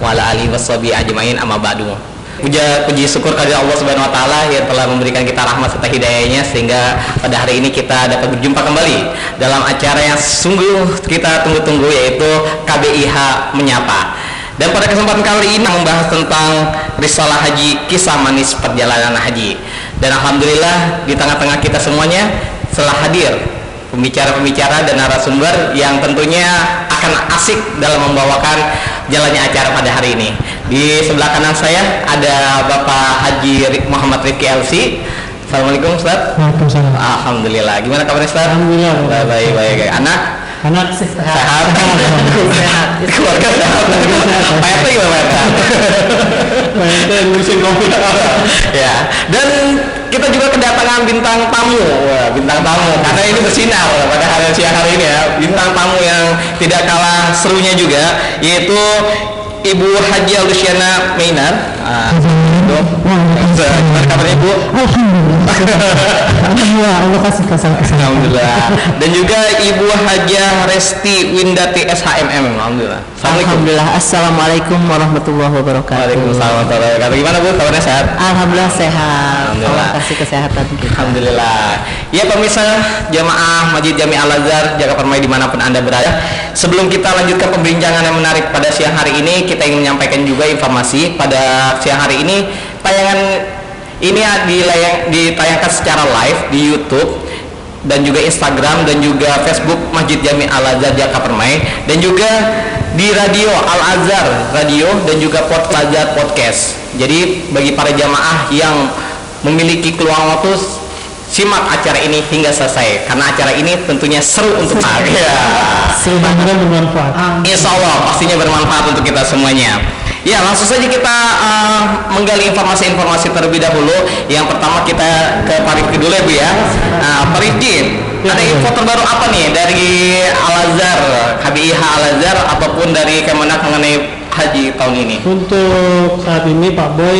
wa ala alihi. Puja puji syukur kepada Allah Subhanahu wa taala yang telah memberikan kita rahmat serta hidayahnya sehingga pada hari ini kita dapat berjumpa kembali dalam acara yang sungguh kita tunggu-tunggu yaitu KBIH menyapa. Dan pada kesempatan kali ini membahas tentang risalah haji kisah manis perjalanan haji. Dan alhamdulillah di tengah-tengah kita semuanya telah hadir pembicara-pembicara dan narasumber yang tentunya akan asik dalam membawakan jalannya acara pada hari ini. Di sebelah kanan saya ada Bapak Haji Muhammad Rifki LC. Assalamualaikum Ustaz. Waalaikumsalam. Alhamdulillah. Gimana kabarnya Ustaz? Alhamdulillah. Baik, baik, baik. Anak Anak sehat. sehat. Keluarga sehat. Pak RT gimana Pak RT? Pak ngurusin covid. ya. Dan kita juga kedatangan bintang tamu, bintang tamu karena ini bersinar pada hari siang hari ini ya. Bintang tamu yang tidak kalah serunya juga yaitu Ibu Haji Luciana Mainar. Ah, dok. Gimana kabarnya Ibu? Alhamdulillah, Allah kasih kasih. Alhamdulillah. Dan juga Ibu Hajah Resti Windati SHMM. Alhamdulillah. Alhamdulillah. Assalamualaikum warahmatullahi wabarakatuh. Waalaikumsalam warahmatullahi wabarakatuh. Gimana Bu? Kabarnya sehat? Alhamdulillah sehat. Alhamdulillah. Allah kasih kesehatan kita. Alhamdulillah. Ya pemirsa jamaah Masjid Jami Al Azhar Jaga Permai di mana pun anda berada. Sebelum kita lanjutkan pembincangan yang menarik pada siang hari ini, kita ingin menyampaikan juga informasi pada siang hari ini tayangan ini dilayang, ditayangkan secara live di YouTube dan juga Instagram dan juga Facebook Masjid Jami Al Azhar Jakarta Permai dan juga di radio Al Azhar Radio dan juga Podcast Azhar Podcast. Jadi bagi para jamaah yang memiliki keluang waktu simak acara ini hingga selesai karena acara ini tentunya seru untuk ya. Seru banget bermanfaat. Insya Allah pastinya bermanfaat untuk kita semuanya. Ya langsung saja kita uh, menggali informasi-informasi terlebih dahulu. Yang pertama kita ke Pak Rifki dulu ya Bu ya. Nah, Pak Rifki, Ya, ada ya. info terbaru apa nih dari Al Azhar, KBIH Al Azhar ataupun dari Kemenak mengenai haji tahun ini? Untuk saat ini Pak Boy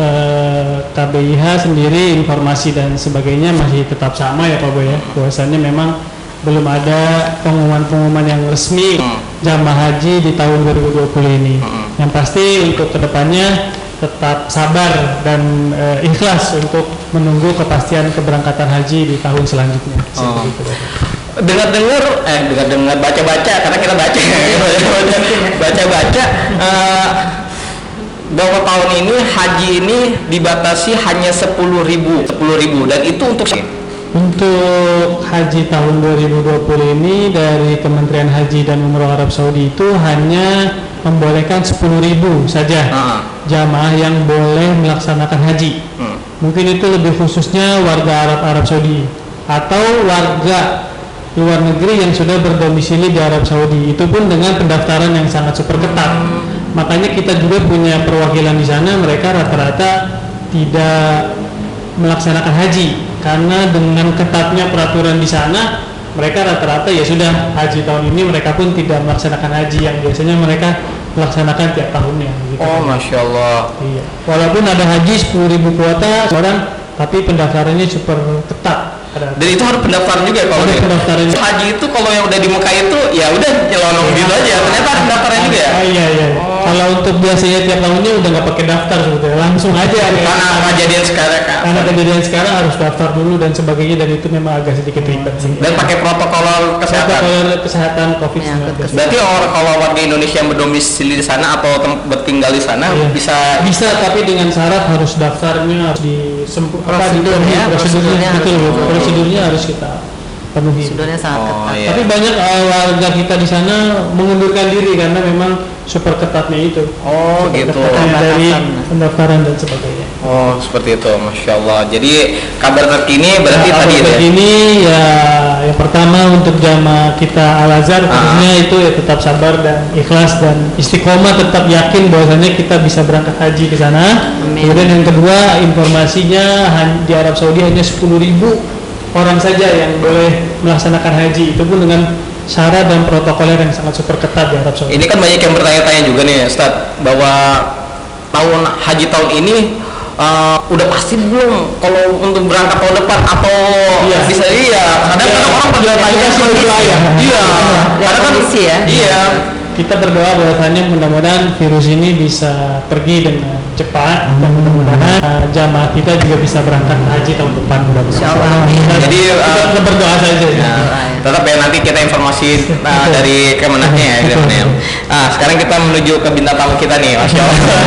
eh, KBIH sendiri informasi dan sebagainya masih tetap sama ya Pak Boy ya. Bahwasannya memang belum ada pengumuman-pengumuman yang resmi Hmm. jamaah haji di tahun 2020 ini. Yang pasti untuk ke depannya tetap sabar dan eh, ikhlas untuk menunggu kepastian keberangkatan haji di tahun selanjutnya. Oh. Dengar-dengar eh dengar-dengar baca-baca karena kita baca baca-baca eh, bahwa tahun ini haji ini dibatasi hanya 10.000 10.000 dan itu untuk Untuk haji tahun 2020 ini dari Kementerian Haji dan Umroh Arab Saudi itu hanya membolehkan 10.000 saja Ah. jamaah yang boleh melaksanakan haji. Hmm. Mungkin itu lebih khususnya warga Arab Arab Saudi atau warga luar negeri yang sudah berdomisili di Arab Saudi. Itu pun dengan pendaftaran yang sangat super ketat. Makanya kita juga punya perwakilan di sana, mereka rata-rata tidak melaksanakan haji karena dengan ketatnya peraturan di sana mereka rata-rata ya sudah haji tahun ini mereka pun tidak melaksanakan haji yang biasanya mereka melaksanakan tiap tahunnya gitu. Oh masya Allah Iya. Walaupun ada haji 10.000 kuota orang tapi pendaftarannya super ketat. Dan itu harus pendaftaran juga ya kalau Ada pendaftaran. haji itu kalau yang udah di Mekah itu ya udah nyelonong gitu aja ternyata ada pendaftaran juga ya Ah, iya iya. Kalau untuk biasanya tiap tahunnya udah nggak pakai daftar sebetulnya langsung aja. ya. karena kejadian sekarang kan Karena kejadian sekarang harus daftar dulu dan sebagainya dan itu memang agak sedikit ribet sih. dan pakai protokol kesehatan Protokol kesehatan COVID-19. Ya, Berarti orang kalau warga Indonesia yang berdomisili di sana atau bertinggal di sana Iya. bisa bisa tapi dengan syarat harus daftarnya harus ya, prosedurnya prosedurnya betul harus betul. prosedurnya harus kita penuhi. Sudahnya sangat Oh, ketat. iya. Tapi banyak uh, warga kita di sana mengundurkan diri karena memang super ketatnya itu. Oh gitu. Ketatnya dari pendaftaran dan sebagainya. Oh seperti itu, masya Allah. Jadi kabar terkini berarti Nah, tadi itu ya? ini ya yang pertama untuk jamaah kita Al Azhar Ah. itu ya tetap sabar dan ikhlas dan istiqomah tetap yakin bahwasanya kita bisa berangkat haji ke sana. Amin. Kemudian yang kedua informasinya di Arab Saudi hanya 10.000 orang saja yang boleh melaksanakan haji itu pun dengan syarat dan protokoler yang sangat super ketat di Arab Saudi. Ini kan banyak yang bertanya-tanya juga nih, Ustaz, bahwa tahun haji tahun ini eh, udah pasti belum kalau untuk berangkat tahun depan atau Iya. bisa iya. Kadang Iya. kadang orang pada tanya Iya, iya. Iya. Lihat Karena kan kondisi ya. Iya. kita berdoa bahwasanya mudah-mudahan virus ini bisa pergi dengan cepat dan mudah-mudahan uh, jamaah kita juga bisa berangkat haji tahun depan mudah-mudahan. Jadi, kita uh, tetap berdoa saja. Ya, tetap ya nanti kita informasi uh, dari Kemenaknya ya, gitu ya. Nah, sekarang kita menuju ke bintang tamu kita nih, masya Allah,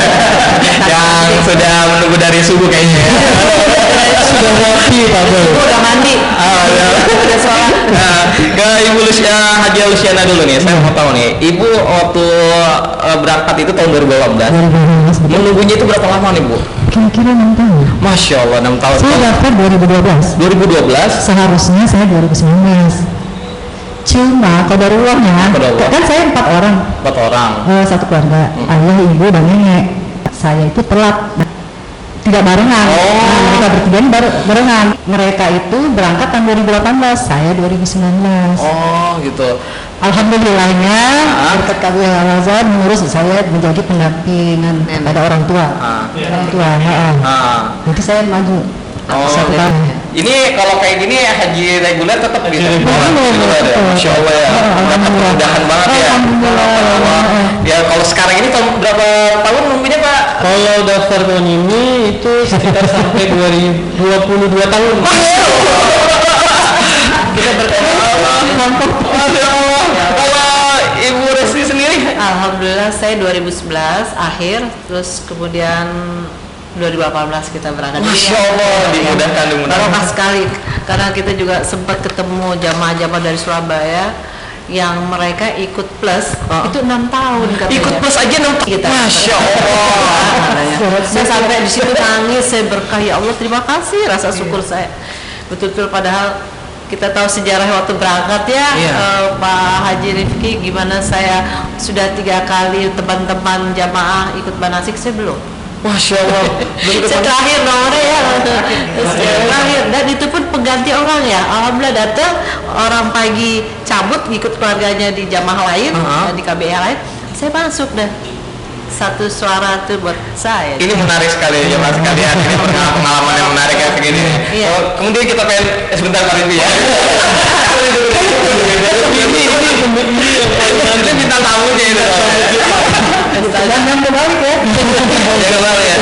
yang sudah menunggu dari subuh kayaknya. Sudah ngopi Pak Boy. Ibu udah mandi. Ah, ya. Udah sholat. Nah, ke Ibu Lucia Haji Luciana dulu nih. Saya mau tahu nih, Ibu waktu uh, berangkat itu tahun 2018. Menunggunya itu berapa lama nih, Bu? Kira-kira 6 tahun. Masya Allah, 6 tahun. Saya daftar 2012. 2012. Seharusnya saya 2019. Cuma kodarulahnya, Qadarullah. kan saya empat orang, Empat orang. eh, satu keluarga, ayah, ibu, dan nenek. Saya itu telat, tidak barengan. Oh. Nah, mereka bertiga ini bar- barengan. Mereka itu berangkat tahun 2018, saya 2019. Oh, gitu. Alhamdulillahnya Ah. berkat KBH Al Azhar mengurus saya menjadi pendampingan pada orang tua. Ah. Orang tua, ha. Ah. Jadi saya maju. Oh, satu tahun. Ini kalau kayak gini haji reguler tetap dibawa. reguler, ya. Masya Allah ya. Oh, alhamdulillah. kemudahan banget ya. Alhamdulillah, ya. Ya kalau sekarang ini tahun berapa tahun? Kalau daftar tahun ini itu sekitar sampai 2022 tahun. Kita berkata Masya Allah. Kalau Ibu Resti sendiri Alhamdulillah saya 2011 akhir terus kemudian 2018 kita berangkat. Masya ya, Allah dimudahkan dimudahkan. Barokah sekali karena kita juga sempat ketemu jamaah-jamaah dari Surabaya yang mereka ikut plus Ah. itu enam tahun katanya. Ikut plus aja enam tahun? Kita. Masya Allah. Katanya. saya sampai di situ nangis saya berkah ya Allah terima kasih rasa syukur saya betul-betul padahal kita tahu sejarah waktu berangkat ya Iya. eh, Pak Haji Rifki gimana saya sudah tiga kali teman-teman jamaah ikut manasik saya belum Masya Allah. Terakhir nomornya ya. Terakhir. Dan itu pun pengganti orang ya. Alhamdulillah datang orang pagi cabut ikut keluarganya di jamaah lain Uh-huh. di KBR lain. Saya masuk deh satu suara tuh buat saya Ini menarik sekali ya mas sekalian. Ini pengalaman yang menarik ya segini. Iya. Oh, kemudian kita pengen eh, sebentar Pak Rizky ya. ini ini ini bintang tamunya itu. Jangan berbalik ya. Jangan balik ya.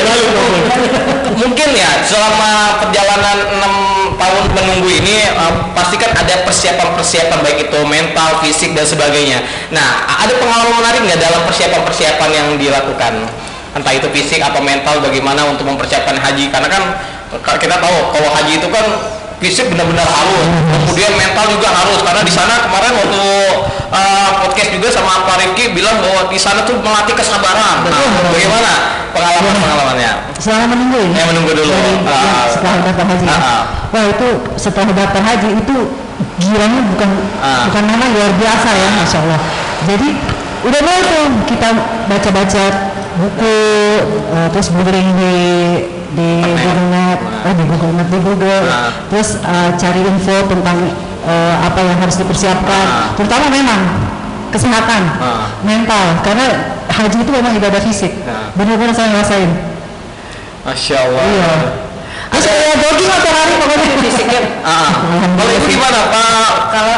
Mungkin ya selama perjalanan 6 tahun menunggu ini eh, pasti kan ada persiapan-persiapan baik itu mental, fisik dan sebagainya. Nah, ada pengalaman menarik nggak dalam persiapan-persiapan yang dilakukan? Entah itu fisik atau mental bagaimana untuk mempersiapkan haji karena kan ka- kita tahu kalau haji itu kan fisik benar-benar harus, kemudian mental juga harus karena di sana kemarin waktu eh, podcast juga sama Pak Rifki bilang bahwa di sana tuh melatih kesabaran. Nah, bagaimana pengalaman-pengalamannya? Selama menunggu ini. Saya menunggu dulu. Dari, Ah. ya, setelah daftar haji. Ah, ah. Wah itu setelah daftar haji itu girangnya bukan Ah. bukan mana luar biasa ya, masya Allah. Jadi udah mulai tuh kita baca-baca buku, eh, terus googling di di Google Map, oh di Google Map di Google, Ah. terus eh, cari info tentang eh, apa yang harus dipersiapkan, Ah. terutama memang kesehatan, Ah. mental, karena haji itu memang ibadah fisik, Ah. benar-benar saya ngerasain. Masya Allah. Iya. Terus kayak jogging atau lari pokoknya fisiknya Ah, kalau ibu gimana Pak? kalau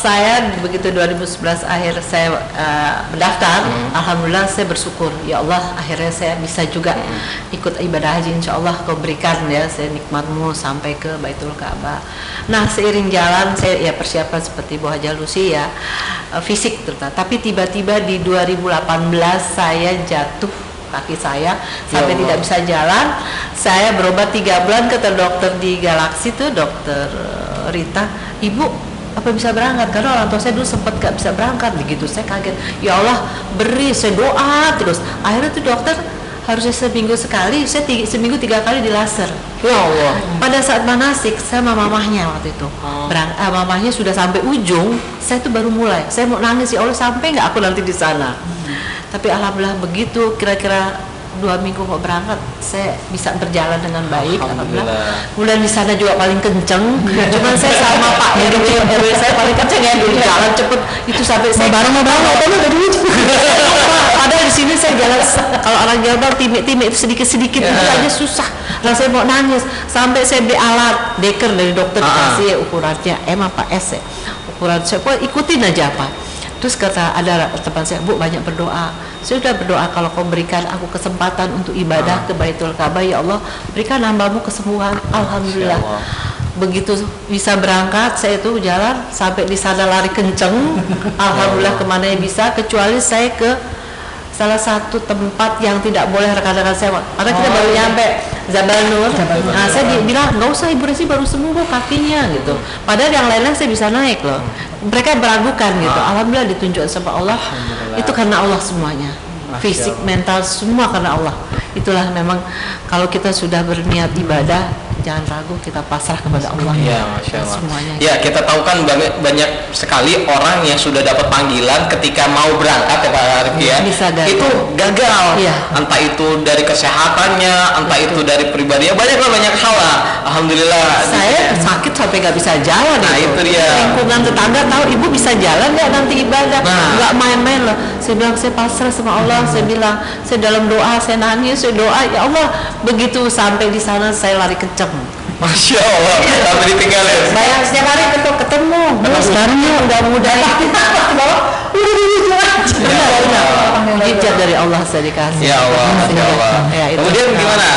saya begitu 2011 akhir saya eh, mendaftar alhamdulillah saya bersyukur. Ya Allah akhirnya saya bisa juga ikut ibadah haji. Insya Allah kau berikan ya saya nikmatmu sampai ke Baitul Ka'bah nah seiring jalan saya ya persiapan seperti Bu Haja Lucy ya eh, fisik terutama. Tapi tiba-tiba di 2018 saya jatuh kaki saya sampai Allah. tidak bisa jalan. Saya berobat tiga bulan kata dokter di Galaksi tuh dokter eh, Rita. Ibu apa bisa berangkat? Karena orang tua saya dulu sempat gak bisa berangkat. Begitu saya kaget. Ya Allah beri saya doa terus. Akhirnya tuh dokter harusnya seminggu sekali saya tiga, seminggu tiga kali di laser. Ya Allah. pada saat manasik saya sama mamahnya waktu itu. Berang, ah, mamahnya sudah sampai ujung saya tuh baru mulai. Saya mau nangis ya Allah sampai nggak aku nanti di sana? Tapi alhamdulillah begitu kira-kira dua minggu mau berangkat saya bisa berjalan dengan baik alhamdulillah, kemudian di sana juga paling kenceng. Cuman saya sama Pak RW RW saya paling kenceng ya dulu jalan cepet. Itu sampai saya bareng mau bareng tapi udah dulu padahal di sini saya jalan kalau orang Jawa bilang timik-timik itu sedikit-sedikit itu aja susah. Lah saya mau nangis. Sampai saya beli alat deker dari dokter Ah, ah. kasih ukurannya. M apa S ya ukuran saya. Ikutin aja apa Terus kata ada teman saya, Bu banyak berdoa. Saya sudah berdoa kalau kau berikan aku kesempatan untuk ibadah ke Baitul Ka'bah ya Allah, berikan hambamu kesembuhan. Alhamdulillah. Begitu bisa berangkat, saya itu jalan sampai di sana lari kenceng. Alhamdulillah ke mana yang bisa, kecuali saya ke salah satu tempat yang tidak boleh rekan-rekan saya karena kita baru nyampe Jabal Nur nah saya di- bilang nggak usah ibu Resi baru sembuh kok kakinya gitu. Padahal yang lain-lain saya bisa naik loh. Mereka meragukan gitu. Alhamdulillah ditunjuk sama Allah. Itu karena Allah semuanya. Fisik mental semua karena Allah. Itulah memang kalau kita sudah berniat ibadah jangan ragu kita pasrah kepada Allah Ya, masya Allah. semuanya Ya, kita tahu kan banyak, banyak sekali orang yang sudah dapat panggilan ketika mau berangkat ya Pak Arif ya. Bisa gagal. Itu gagal. Iya. Entah itu dari kesehatannya, entah itu dari pribadinya, banyak lah banyak hal lah. Alhamdulillah. saya sakit sampai nggak bisa jalan Nah, itu dia. lingkungan tetangga tahu ibu bisa jalan nggak nanti ibadah Nah. nggak main-main loh saya bilang saya pasrah sama Allah saya bilang saya dalam doa saya nangis saya doa ya Allah begitu sampai di sana saya lari kenceng Masya Allah. Tapi ditinggalin. bayang setiap hari ketemu ketemu Terus sekarang ya mudah-mudahan Ya Hijab dari Allah saya dikasih Ya Allah, Masya Allah. Ya. Kemudian gimana?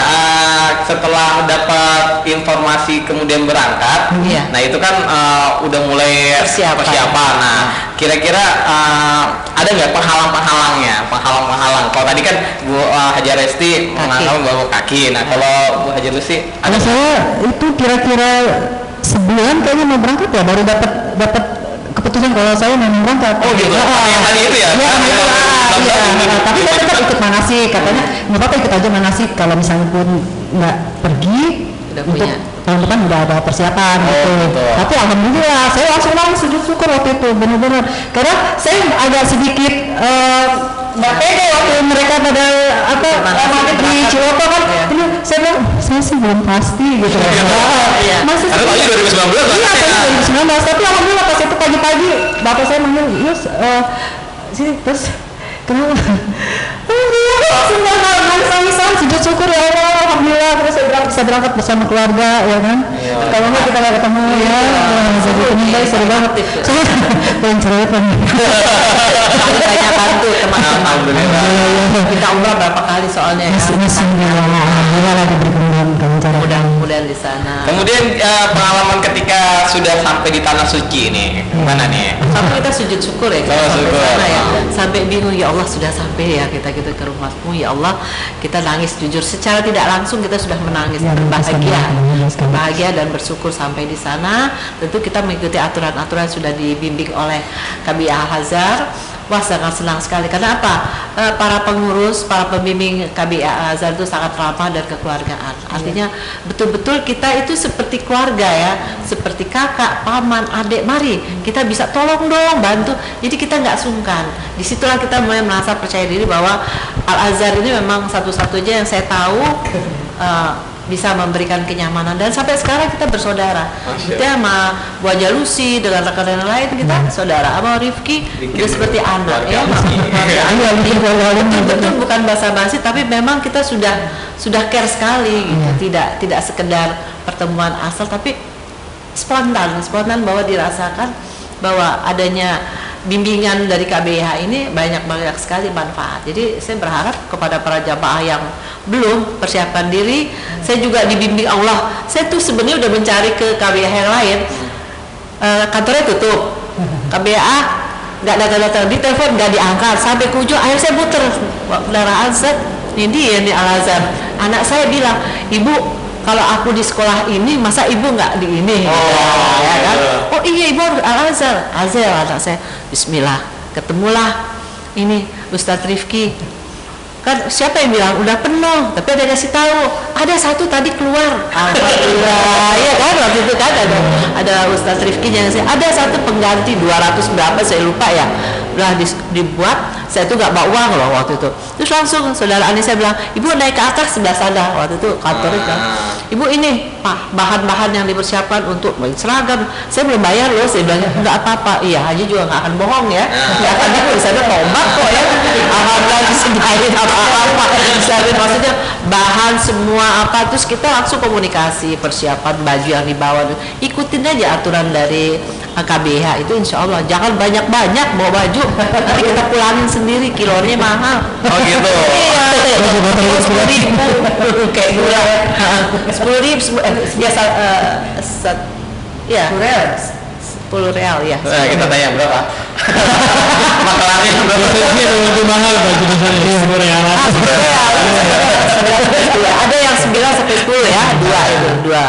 Ah, setelah dapat informasi kemudian berangkat, Iya. nah itu kan ah, udah mulai Persiapan. Nah, kira-kira ah, ada nggak penghalang-penghalangnya? Penghalang-penghalang. Kalau tadi kan Bu ah, Hajar Resti mengatakan bahwa kaki. Nah, kalau Bu Hajar Lucy ada saya itu kira-kira sebulan kayaknya mau berangkat ya baru dapat dapat keputusan kalau saya mau berangkat. Oh, gitu. Ah, Pakai yang tadi itu ya? Pakai yang iya, tadi. iya. Nah, tapi saya tetap ikut manasik katanya nggak apa-apa ikut aja manasik kalau misalnya pun nggak pergi Udah untuk punya. tahun depan udah ada persiapan Oh, gitu. gitu. Tapi alhamdulillah saya langsung langsung sujud syukur waktu itu benar-benar karena saya agak sedikit eh, nggak pede waktu mereka pada apa maghrib di. Ciloto kan Iya. ini saya bilang saya sih belum pasti gitu Iya. masih Karena tahunnya 2019 iya tahun 2019 tapi alhamdulillah pas itu pagi-pagi bapak saya manggil Yus eh, sini terus kenapa? Alhamdulillah semua nangis-nangisan sujud syukur ya Allah Alhamdulillah. Terus saya berangkat, bisa berangkat bersama keluarga ya kan? Kalau nggak kita nggak ketemu ya. Wah, jadi teman baik seru banget. Saya pengen banget banyak bantu teman-teman Alhamdulillah. kita umrah berapa kali soalnya ya. Alhamdulillah lagi berkembang mudah-mudahan. Di sana. Kemudian eh, pengalaman ketika sudah sampai di tanah suci nih, gimana nih? sampai kita sujud syukur ya kita Oh, sampai syukur. sana ya. Sampai bingung ya Allah sudah sampai ya kita gitu ke rumahmu ya Allah. Kita nangis jujur. Secara tidak langsung kita sudah menangis. Ya, berbahagia bahagia. dan bersyukur sampai di sana. Tentu kita mengikuti aturan-aturan sudah dibimbing oleh KBA Al Hazar Wah sangat senang sekali. Karena apa? Eh, para pengurus, para pembimbing KBA Azhar itu sangat ramah dan kekeluargaan. Artinya betul-betul kita itu seperti keluarga ya, seperti kakak, paman, adik. Mari kita bisa tolong dong, bantu. Jadi kita nggak sungkan. Di situlah kita mulai merasa percaya diri bahwa Al Azhar ini memang satu-satunya yang saya tahu eh, bisa memberikan kenyamanan dan sampai sekarang kita bersaudara. Masya Kita sama Bu Aja Lucy dengan rekan-rekan lain kita saudara. Sama Rifki udah seperti anak ya. Iya. Rifki keluarga Rifki. Betul-betul bukan basa-basi tapi memang kita sudah sudah care sekali gitu. Tidak tidak sekedar pertemuan asal tapi spontan, spontan bahwa dirasakan bahwa adanya bimbingan dari KBH ini banyak banyak sekali manfaat. Jadi saya berharap kepada para jamaah yang belum persiapan diri, saya juga dibimbing Allah. Saya tuh sebenarnya udah mencari ke KBH yang lain, Eh, kantornya tutup, KBA nggak datang-datang di telepon nggak diangkat. Sampai ke ujung akhirnya saya muter kendaraan set ini dia nih Al Azhar anak saya bilang ibu kalau aku di sekolah ini masa ibu nggak di ini? Oh, ya kan? gitu. oh iya ibu harus Al Azhar. Azhar anak saya. Bismillah ketemulah. Ini Ustadz Rifki. Kan siapa yang bilang? Udah penuh tapi ada kasih tahu. Ada satu tadi keluar. Alhamdulillah. Ya kan? Waktu itu kan ada ada Ustadz Rifki yang saya ada satu pengganti 200 berapa saya lupa ya udah dis- dibuat saya tuh nggak bawa uang loh waktu itu. Terus langsung saudara Ani saya bilang ibu naik ke atas sebelah sana. Waktu itu kantornya kan ibu ini pak bahan-bahan yang dipersiapkan untuk seragam. Saya belum bayar loh. Saya bilang nggak apa-apa. Iya Haji juga nggak akan bohong ya. Ya kan ibu di sana tobat kok ya. Alhamdulillah disediain apa-apa. Disediain maksudnya bahan semua apa? Terus kita langsung komunikasi persiapan baju yang dibawa. Ikutin aja aturan dari KBH itu insya Allah. Jangan banyak-banyak bawa baju. Nanti kita pulangin sendiri kilonya mahal. Oh gitu. iya. Sepuluh ribu. kayak gula sepuluh ribu sepuluh- eh, biasa eh, set- ya. Sepuluh real. Ya. Nah, kita tanya berapa? Makalahnya berapa? Ini lebih mahal baju ya, sepuluh real. Ah, sepuluh real. Iya, ada yang 9 sampai 10 ya. Dua itu dua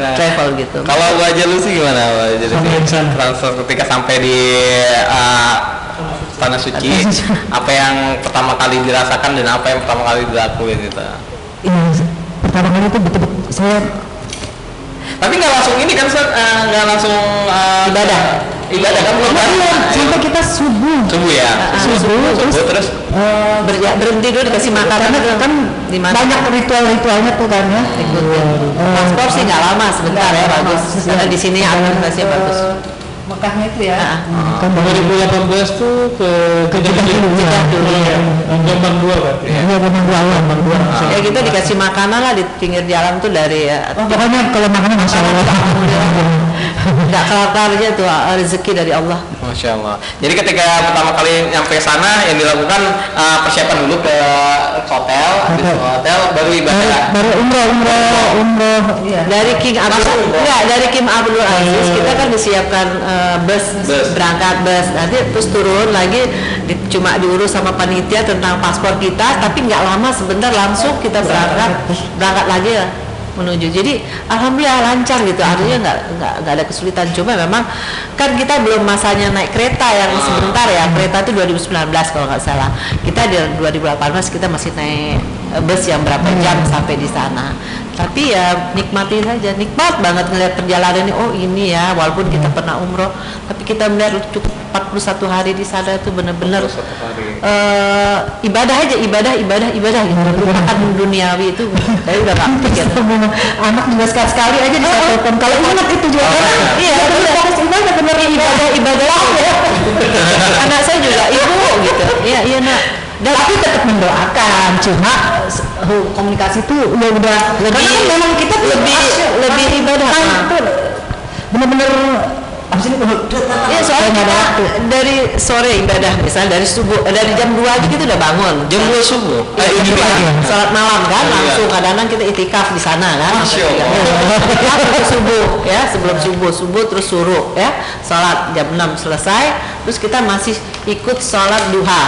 eh, travel gitu. Kalau Bu Aja lu sih gimana? Bu Aja Lucy? Sampai di sana. Transfer ketika sampai di uh, Tanah Suci. Apa yang pertama kali dirasakan dan apa yang pertama kali dilakuin gitu? Iya, pertama kali itu betul-betul saya Tapi nggak langsung ini kan? Eh, nggak langsung uh, Ibadah. Ibadah kan belum kan? iya, sampai kita subuh Subuh ya? subuh terus Subuh terus eh, Ber- ya, berhenti dulu dikasih makanan karena dulu. kan di mana banyak ritual-ritualnya tuh kan ya ikutin paspor sih nggak lama sebentar ya bagus karena di sini administrasinya bagus Mekahnya itu ya Ah. kan 2018 tuh ke ke Jeddah dulu, ya. Dulu ya. Jombang 2 berarti. Iya, benar dua awal. Jombang dua. ya gitu dikasih makanan lah di pinggir jalan tuh dari ya, Oh, pokoknya kalau makanan masya Allah. nggak kelar aja tuh ah, rezeki dari Allah Masya Allah. Jadi ketika pertama kali nyampe sana yang dilakukan uh, persiapan dulu ke hotel, habis ke hotel baru ibadah. baru umroh, umroh, umroh. Iya. dari King Abdul enggak dari King Abdul Aziz kita kan disiapkan eh, bus, Bus. berangkat bus nanti terus turun lagi di- cuma diurus sama panitia tentang paspor kita tapi nggak lama sebentar langsung kita berangkat berangkat lagi ya menuju. Jadi alhamdulillah lancar gitu. Artinya nggak nggak nggak ada kesulitan. Cuma memang kan kita belum masanya naik kereta yang sebentar ya. Kereta itu 2019 kalau nggak salah. Kita di 2018 kita masih naik eh, bus yang berapa jam sampai di sana tapi ya nikmati saja. Nikmat banget ngeliat perjalanan ini. Oh ini ya walaupun kita pernah umroh tapi kita melihat cukup 41 hari di sana itu benar-benar eh, ibadah aja ibadah ibadah ibadah gitu. Lupakan duniawi itu. Saya udah nggak pikir. Anak juga sekali-sekali aja di telepon. Kalau ingat itu juga. Kan. iya benar. Fokus ibadah bener ibadah ibadah. Ya anak saya juga ibu gitu. Iya iya nak Dan tapi tetap mendoakan, cuma hu- komunikasi itu ya udah Lebih- karena kan memang kita lebih- asyik, lebih kan, ibadah. kan, tuh bener-bener abis ini Iya soalnya nggak ada kita waktu. dari sore ibadah misalnya dari subuh eh, dari jam 2 aja kita udah bangun Jam 2 subuh. Ya, Eh, jam ini dua. kan? Salat malam kan Iya. langsung kadang-kadang kita itikaf di sana kan. Masya Allah. Itikaf sampai subuh ya sebelum subuh subuh terus suruh ya salat jam 6 selesai terus kita masih ikut sholat duha.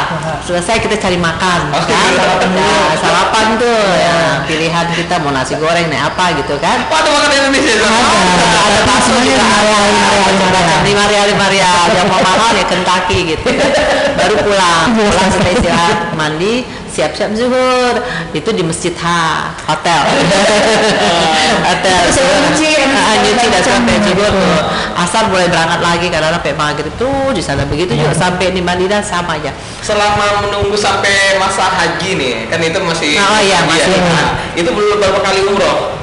Selesai kita cari makan. Oh, kan? sarapan dulu. Nah, sarapan tuh. Ya pilihan kita mau nasi goreng nih apa gitu kan? Wah, ada makan Indonesia. Ada ada juga. ada macam-macam lima real lima real yang mau mahal ya Kentucky gitu baru pulang. Pulang kita istirahat mandi siap-siap zuhur. Itu di masjid H hotel. Hotel. Saya nyuci, Ah, dan sampai zuhur tuh. Asar boleh berangkat lagi karena sampai maghrib tuh di sana begitu juga sampai di Madinah sama aja Selama menunggu sampai masa haji nih, kan itu masih Oh, iya, masih. Nah, itu belum berapa kali umroh?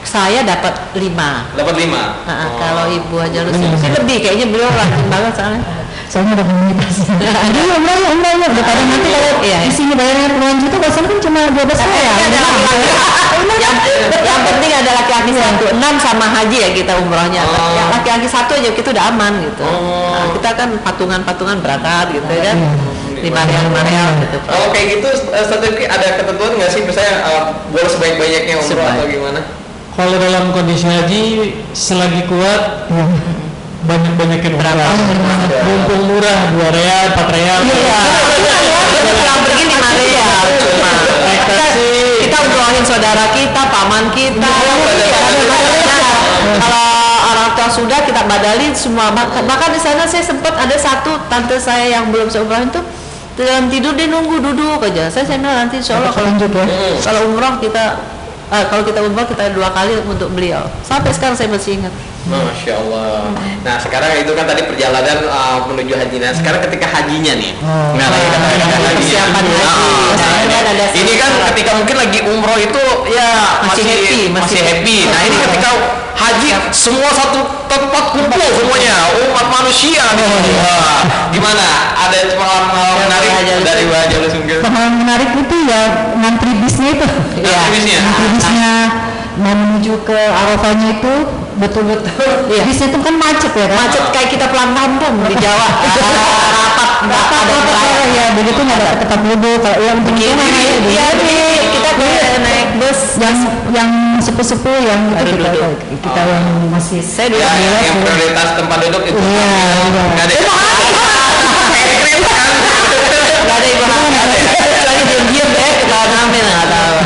saya dapat lima Dapat lima. Ah, Oh. kalau ibu aja lu sih lebih kayaknya beliau rajin banget soalnya soalnya udah komunikasi jadi umroh ya ya udah pada nanti kalau Iya. di sini bayarnya puluhan juta kalau sana kan cuma dua belas ya ada laki-laki. Yang, yang penting ada laki-laki satu. Enam sama haji ya kita umrohnya. Oh. yang laki-laki satu aja kita udah aman gitu. Oh. Nah, kita kan patungan-patungan berangkat gitu kan. Lima real lima real gitu. Kalau kayak gitu, eh, strategi ada ketentuan nggak sih? Misalnya eh, boleh sebaik-banyaknya umroh Sebaik. atau gimana? Kalau dalam kondisi haji selagi kuat banyak-banyakin Berapa? Mumpung murah 2 real, 4 real. Iya. Kita pulang pergi lima real cuma. Kita, umrohin saudara kita, paman kita. Iya, badal-badal. Kalau orang tua sudah kita badalin semua. Bahkan bahkan di sana saya sempat ada satu tante saya yang belum umrohin tuh dalam tidur dia nunggu duduk aja. Saya saya nanti insya Allah kalau lanjut ya kalau umroh kita eh, kalau kita umroh kita dua kali untuk beliau. Sampai sekarang saya masih ingat. Masya Allah. Nah sekarang itu kan tadi perjalanan uh, menuju haji. Nah sekarang ketika hajinya nih. Oh. Nah, lagi kan ketika hajinya. Persiapan haji. Ah, nah, kan ada ini kan ketika mungkin lagi umroh itu ya Masih masih happy, masih, masih happy. Nah ini ketika haji semua satu tempat kumpul semuanya umat manusia nih. Wah, gimana? Ada pengalaman menarik dari wajah lu sungguh? Pengalaman menarik itu ya ngantri bisnya itu. Ngantri bisnya? Ngantri bisnya mau menuju ke Arafahnya itu betul-betul. Iya. Bisnya itu kan macet ya kan? Macet kayak kita pulang kampung di Jawa. Rapat, nggak Apa ada apa gerai. ya begitu nggak dapat tempat duduk kalau yang Begini, begini iya nih kita kayak naik bus. yang yang sepuh-sepuh yang itu Ada kita duduk. kita yang masih Saya dulu Ya, Iya, yang iya. prioritas tempat duduk itu. Iya, iya. Nggak ada. Ekstrim kan? Gak ada ibu hamil. Lagi diam-diam deh kita hamil nggak tahu.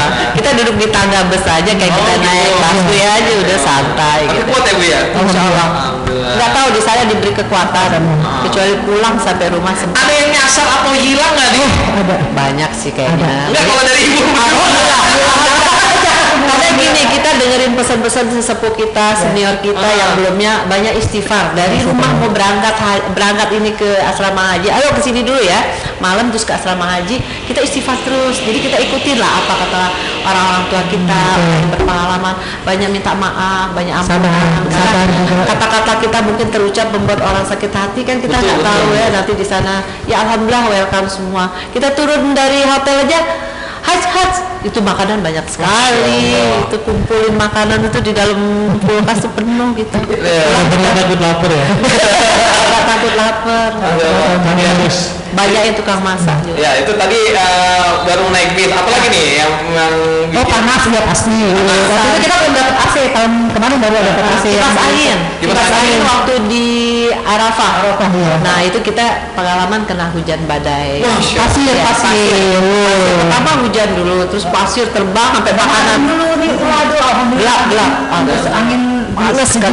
Kita duduk di tangga bus aja kayak kita Oh, gitu. naik busway aja udah santai Tapi gitu. kuat ya bu ya? Insya Allah. Nggak tahu di sana diberi kekuatan kecuali pulang sampai rumah sempat Ada yang nyasar atau hilang nggak nih? ada banyak sih kayaknya. Enggak kalau dari ibu. Karena gini kita dengerin pesan-pesan sesepuh kita, senior kita Ah. yang belumnya banyak istighfar dari rumah mau berangkat berangkat ini ke asrama haji. Ayo ke sini dulu ya, malam terus ke asrama haji kita istighfar terus. Jadi kita ikutin lah apa kata orang-orang tua kita yang berpengalaman, banyak minta maaf, banyak ampunan. Sabar, Karena sabar juga. kata-kata kita mungkin terucap membuat orang sakit hati kan kita nggak betul. tahu ya nanti di sana. Ya alhamdulillah welcome semua. Kita turun dari hotel aja Haj haj itu makanan banyak sekali. Itu kumpulin makanan itu di dalam kulkas tuh penuh gitu Nggak pernah takut lapar ya. Nggak takut lapar. Banyak yang tukang masak juga. Ya itu tadi eh, baru naik bis. Apalagi nih yang yang oh panas ya pasti waktu itu kita belum dapat AC. Tahun kemarin baru ada dapat AC kipas angin. Kipas angin. waktu di Arafah. Arafah, iya. nah itu kita pengalaman kena hujan badai. Masya pasir Ya, pasir. Pertama hujan dulu terus pasir terbang sampai makanan. dulu nih waduh gelap gelap. Terus angin Panas kan.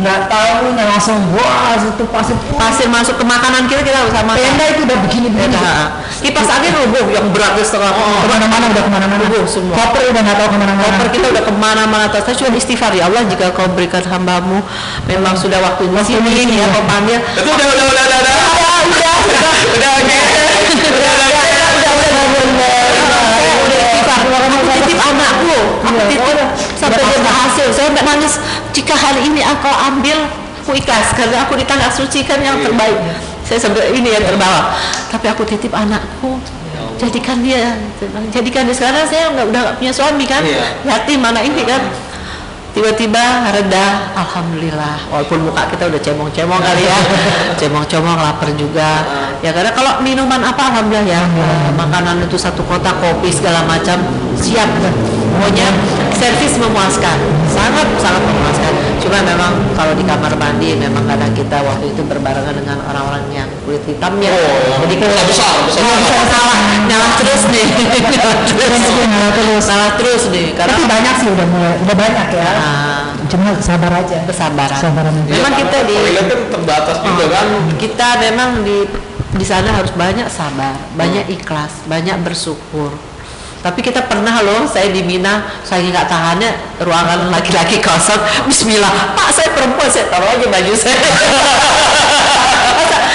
Nggak tahu nih langsung wah itu pasir pasir masuk ke makanan kita kita harus sama tenda itu udah begini begini Beda. Kipas angin rubuh yang beratnya setengah ke mana-mana udah ke mana-mana Rubuh semua. koper udah nggak tahu ke mana-mana Koper kita udah ke mana-mana terus saya cuma istighfar ya Allah jika kau berikan hambamu memang sudah waktu di sini ya kau panggil Itu udah udah udah udah udah. udah udah udah Udah. Udah udah udah aku titip anakku aku titip sampai berhasil. Saya nangis. Jika hari ini engkau ambil aku ikhlas. Karena aku di tanah suci kan yang terbaik. Saya sampai ini yang terbawa. Tapi aku titip anakku. Jadikan dia. Jadikan dia. Sekarang saya nggak udah nggak punya suami kan? Iya. yatim mana ini kan? Tiba-tiba reda. Alhamdulillah. Walaupun muka kita udah cemong-cemong kali ya. Cemong-cemong lapar juga. Ya karena kalau minuman apa alhamdulillah ya. Eh, makanan itu satu kotak kopi segala macam. Siap pokoknya servis memuaskan. Sangat sangat memuaskan. Cuma memang kalau di kamar mandi memang kadang kita waktu itu berbarengan dengan orang-orang yang kulit hitamnya. Oh, jadi besar, besar. Oh, besar, salah. Nyala terus nih. Nyala terus. Nyala terus. salah terus nih. Karena tapi banyak sih udah mulai udah banyak ya. Ah, cuma sabar aja. Kesabaran. Kesabaran aja. Memang kita di kan terbatas juga kan. kita memang di di sana harus banyak sabar, banyak ikhlas, banyak bersyukur. Tapi kita pernah loh, saya di Mina, saya nggak tahannya ruangan laki-laki kosong. Bismillah, Pak saya perempuan, saya taruh aja baju saya.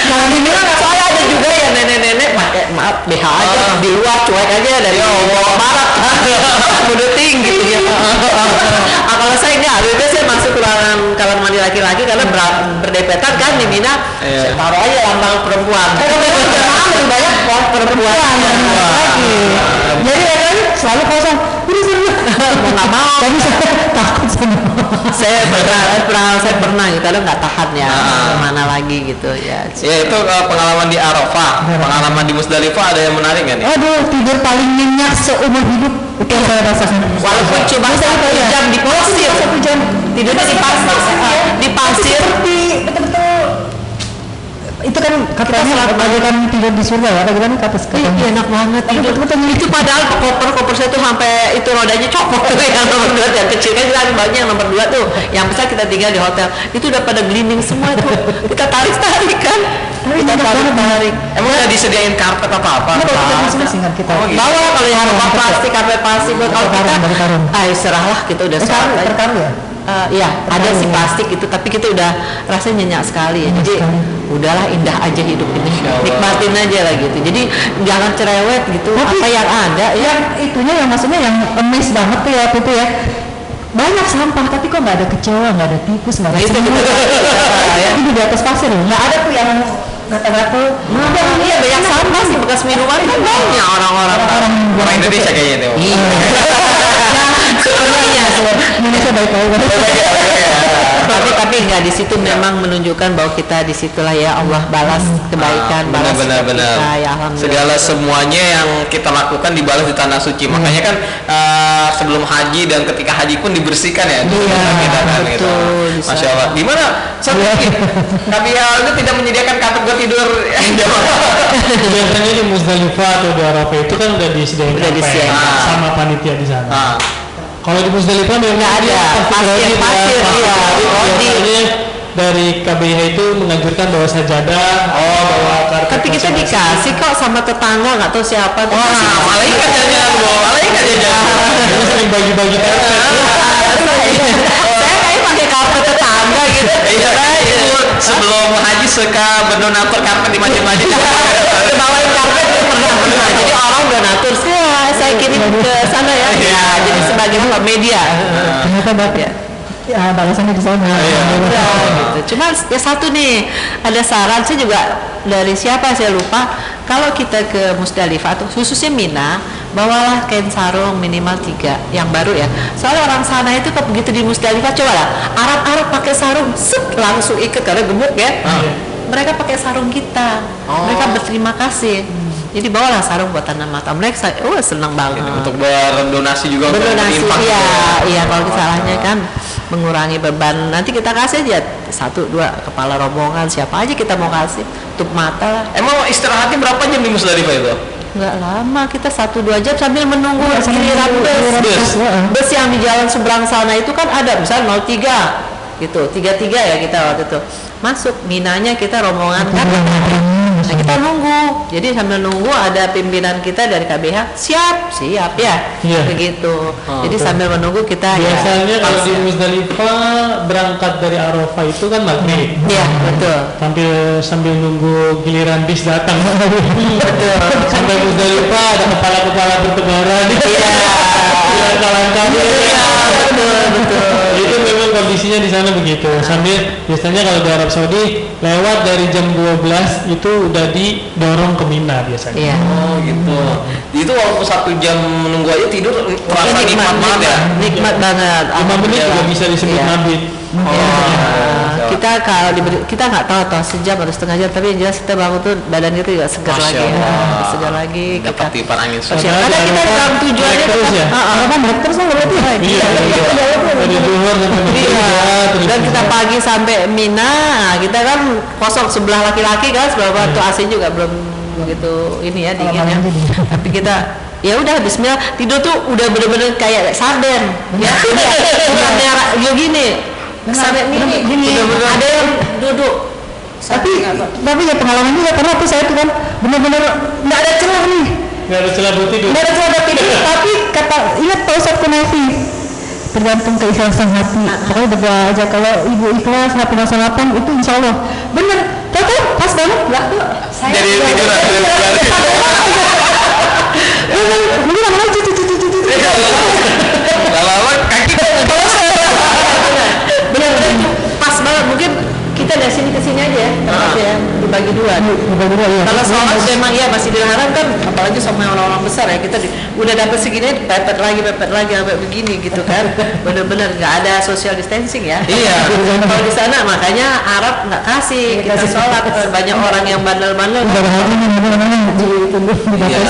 Jangan di Mina, soalnya ada juga ya nenek-nenek pakai maaf BH aja Ah. di luar cuek aja dari bawah barat kan, udah tinggi gitu ya. Ah, kalau saya enggak, baik saya masuk ke ruangan kamar mandi laki-laki karena ber- berdepetan kan di Mina, Iya. taruh aja lambang perempuan. Lebih banyak perempuan. lagi jadi ya kan selalu kosong ini seru Mau nggak mau. tapi saya takut sama saya pernah, pernah saya pernah gitu, kadang nggak tahan ya. Ah. ke mana lagi gitu ya. Ya itu eh, pengalaman di Arafah, pengalaman di Musdalifah ada yang menarik nggak nih? aduh tidur paling nyenyak seumur hidup. Itu yang saya rasakan. Walaupun cuma satu jam di pasir, satu jam? Tidurnya di pasir, di pasir. seperti betul-betul itu kan katanya bagaikan tidur di surga ya bagaimana kata katanya iya, enak banget tidur. betul-betul Itu padahal koper koper saya tuh sampai itu rodanya copot tuh yang nomor dua yang kecil kan kita banyak yang nomor dua tuh. Yang besar kita tinggal di hotel. Itu udah pada glinding semua tuh. Kita tarik tarik kan. Kita tarik tarik. Emang nggak disediain karpet apa apa? Kita kan kita Oh, gitu. Bawa kalau yang rumah plastik, karpet plastik buat kalau kita. Ah, serahlah kita udah Eh, sholat karung, terkarung ya Eh, iya, ada sih plastik itu, tapi kita udah rasanya nyenyak sekali ya. Jadi udahlah indah aja hidup ini, nikmatin aja lah gitu. Jadi jangan cerewet gitu. Tapi- apa yang ada ya. yang itunya yang maksudnya yang emes banget tuh ya itu ya. Banyak sampah tapi kok nggak ada kecewa nggak ada tikus nggak ada Nah, itu semut? Kita- ya. Ini di atas pasir loh. Nggak ada tuh yang kata-kata Nah, iya banyak sampah sih bekas minuman. Kan banyak orang-orang. orang Indonesia kayaknya itu. Iya. Sebenarnya Indonesia baik-baik tapi tapi nggak di situ memang menunjukkan bahwa kita di situlah ya Allah balas kebaikan, Ah, balas benar, benar, kita ya alhamdulillah. Segala semuanya yang kita lakukan dibalas di tanah suci. Makanya kan eh, sebelum haji dan ketika haji pun dibersihkan ya. di Iya, kita kan, gitu. betul, Masya. Allah. Gimana? Satu lagi. Tapi ya itu tidak menyediakan buat tidur. biasanya di Musdalifah atau di Arafah itu kan udah disediain. sama panitia di sana. Nah, Kalau di Musdalifah memang Nggak ada, pasir- gradit ya, pasir, iya. Oh, Biasanya dari KBH itu menganjurkan bawa sajadah, oh bawa karpet. Tapi kita dikasih kok sama tetangga nggak tahu siapa. Wah, malaikat jalan bawa malaikat jalan. Kita sering bagi-bagi karpet. Pakai karpet tetangga gitu. Iya, itu sebelum haji suka berdonatur karpet di masjid-masjid. Bawain karpet itu pernah pernah. Jadi orang donatur saya saya kirim ke sana ya. Ya, jadi sebagai apa, media. ternyata bapak ya balasannya di sana Udah, gitu. Cuma ya satu nih ada saran saya juga dari siapa saya lupa kalau kita ke Musdalifah atau khususnya Mina bawalah kain sarung minimal tiga yang baru ya. Soalnya orang sana itu kalau begitu di Musdalifah coba lah Arab-Arab pakai sarung set langsung ikut karena gemuk ya. Mereka pakai sarung kita. Mereka berterima kasih. Jadi bawalah sarung buat tanam mata mereka oh senang banget. Untuk berdonasi juga untuk berdonasi iya iya kalau salahnya kan mengurangi beban. Nanti kita kasih aja satu dua kepala rombongan siapa aja kita mau kasih tutup mata. Lah Emang istirahatnya berapa jam di Musdalifah itu? nggak lama kita satu dua jam sambil menunggu Iya, sambil giliran bus. bus bus, ya. bus yang di jalan seberang sana itu kan ada misal 03 gitu tiga tiga ya kita waktu itu. Masuk minanya kita rombongan kan nah kita nunggu jadi sambil nunggu ada pimpinan kita dari KBH siap siap ya Iya. begitu Oh, jadi betul. sambil menunggu kita ya, Biasanya kalau pas di ya. Musdalifah berangkat dari Arafah itu kan maghrib. Iya betul. Sambil sambil nunggu giliran bis datang. Betul. Sampai Musdalifah ada kepala-kepala bertebaran. Iya. Kawan-kawan. Iya betul betul. itu memang kondisinya di sana begitu sambil biasanya kalau di Arab Saudi lewat dari jam 12 itu udah didorong ke Mina biasanya Iya. Oh gitu. Itu walaupun satu jam menunggu aja tidur terasa Ini nikmat banget ya. Nikmat banget. 5 menit juga Alhamdulillah. bisa disebut Iya. mabit Oh, Ya, kita kalau diberi, kita nggak tahu atau sejam atau setengah jam tapi yang jelas kita bangun tuh badan kita juga segar Masya lagi ya. Segar lagi kita Dapat tiupan angin Persiapan. segar. Karena kita dalam tujuannya naik terus ya? Ah, ah. apa balik terus nggak berarti iya iya dari zuhur sampai maghrib Iya. ya, terus Dan kita pagi sampai Mina, nah, kita kan kosong sebelah laki-laki kan sebelah batu AC juga belum begitu ini ya dingin ya. malam jadi. Tapi kita ya udah Bismillah tidur tuh udah bener-bener kayak sarden ya bukan ya gini sampai ini Gini. bener-bener ada yang duduk. Tapi tapi ya pengalaman juga karena tuh saya tuh kan benar-benar nggak ada celah nih. Nggak ada celah buat tidur. Nggak ada celah buat tidur. Tapi kata ingat Pak Ustadz Kunafi tergantung keikhlasan hati. Pokoknya berdoa aja kalau ibu ikhlas punya salapan itu insya Allah. Bener. Kan pas banget. Nggak tuh saya Jadi tiduran. Bener, mungkin lama-lama cucu cucu cucu Lama-lama kaki bener bener pas banget mungkin kita dari sini ke sini aja ya tempat ya dibagi dua. Bagi dua, iya. kalau sholat memang ya masih dilarang kan apalagi sama orang-orang besar ya kita di, udah dapat segini pepet lagi pepet lagi sampai begini gitu kan. Bener-bener nggak ada social distancing ya. Iya. kalau di sana makanya Arab nggak kasih kita sholat. banyak orang yang bandel-bandel. Iya,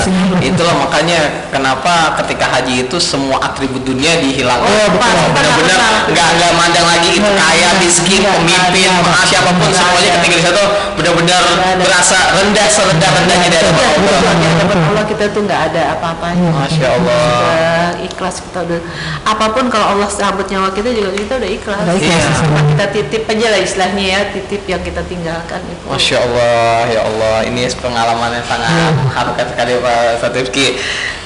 itulah makanya kenapa ketika haji itu semua atribut dunia dihilangkan. Oh. Benar-benar Benar, benar. nggak nggak mandang lagi itu kaya, miskin, Iya, pemimpin, iya. Siapa pun semuanya ada. ketika di situ benar-benar ada. berasa rendah serendah rendahnya dari Iya, Allah. betul. Allah kita tuh nggak ada apa-apanya. Masya Allah. Sudah ikhlas kita udah apa pun kalau Allah cabut nyawa kita juga kita udah ikhlas. Udah ikhlas, sama. Kita titip aja lah istilahnya ya, titip yang kita tinggalkan itu. Masya Allah, ya Allah, ini pengalaman yang sangat harukan sekali Pak Rizky.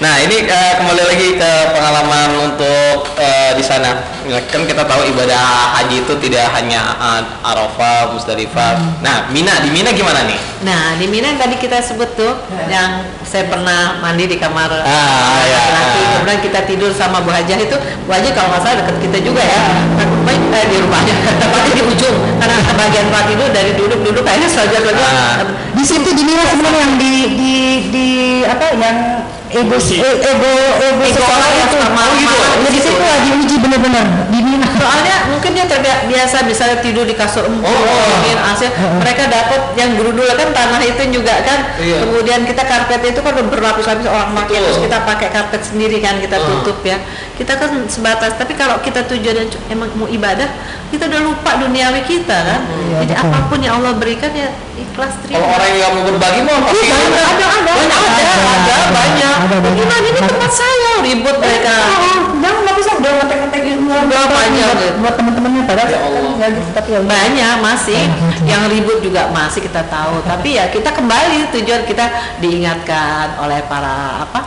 Nah ini eh, kembali lagi ke pengalaman untuk eh, di sana. Ya, Kan kita tahu ibadah haji itu tidak hanya eh, Arafah, Musdalifah. Nah Mina di Mina gimana nih? Nah, di Mina yang tadi kita sebut tuh yang saya pernah mandi di kamar Ah, ya. laki-laki. Kemudian kita tidur sama Bu Hajah itu, Bu Hajah kalau nggak salah dekat kita juga ya. Baik, eh, di rumahnya, tepatnya di ujung. Karena bagian tempat tidur dari duduk-duduk kayaknya saja saja. Ah. di situ di Mina sebenarnya yang di di di apa yang ego ego ego Ego yang itu. malu gitu. di situ lagi uji Mina Soalnya mungkin dia terbiasa misalnya tidur di kasur empuk, Oh. dingin, AC. Mereka dapat yang dulu dulu kan tanah itu juga kan. Iya. Kemudian kita karpet itu kan berlapis-lapis orang pakai Betul. terus kita pakai karpet sendiri kan kita Ah. tutup ya. Kita kan sebatas. Tapi kalau kita tujuan emang mau ibadah, kita udah lupa duniawi kita kan. Hmm. Jadi apa pun yang Allah berikan ya ikhlas terima. Kalau orang yang mau berbagi mau pasti Iya, ada, ada, ada, Ada, ada, ada, ada, banyak. ada. Gimana ini tempat saya ribut mereka. jangan nggak bisa udah ngetek-ngetek Udah banyak, buat, gitu. buat teman-temannya padahal Ya kan Allah. nggak gitu tapi ya banyak masih yang ribut juga masih kita tahu tapi ya kita kembali tujuan kita diingatkan oleh para apa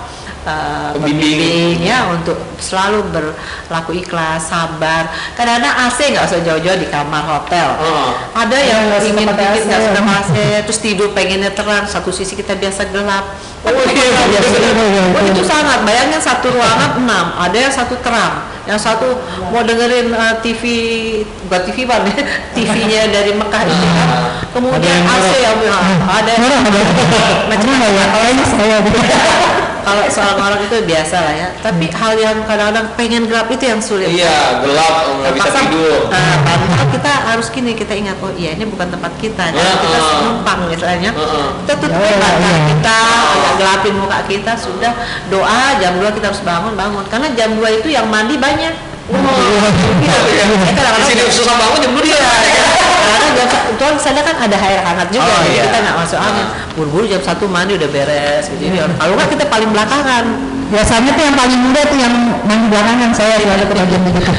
eh, Pembimbing. pembimbing ya untuk selalu berlaku ikhlas sabar. Kadang-kadang AC nggak usah jauh-jauh di kamar hotel. Oh. ada yang nggak ingin bikin nggak suka AC terus tidur pengennya terang satu sisi kita biasa gelap. Oh, iya, iya, iya, iya, Oh, iya. itu sangat bayangin satu ruangan enam ada yang satu terang yang satu mau dengerin uh, TV bukan TV pak TV-nya dari Mekah itu kan kemudian AC yang ada Orang ada. Macam ada nggak ya kayaknya saya. kalau soal orang itu biasa lah ya tapi hal yang kadang-kadang pengen gelap itu yang sulit Iya gelap nggak bisa tidur. Nah, padahal kita harus gini kita ingat oh iya ini bukan tempat kita dan Heeh. kita numpang misalnya Heeh. kita tutup Ya, mata iya. kita agak gelapin muka kita sudah doa jam 2 kita harus bangun bangun karena jam 2 itu yang mandi banyak Iya, iya. Ya, kadang-kadang susah bangun jam dua Iya, kebetulan sana kan ada air hangat juga, Oh, jadi iya. kita nggak masuk angin. Buru-buru jam satu mandi udah beres, gitu. Jadi kalau nggak kita paling belakangan. Biasanya tuh yang paling muda tuh yang main belakangan saya di ada kebagian begitu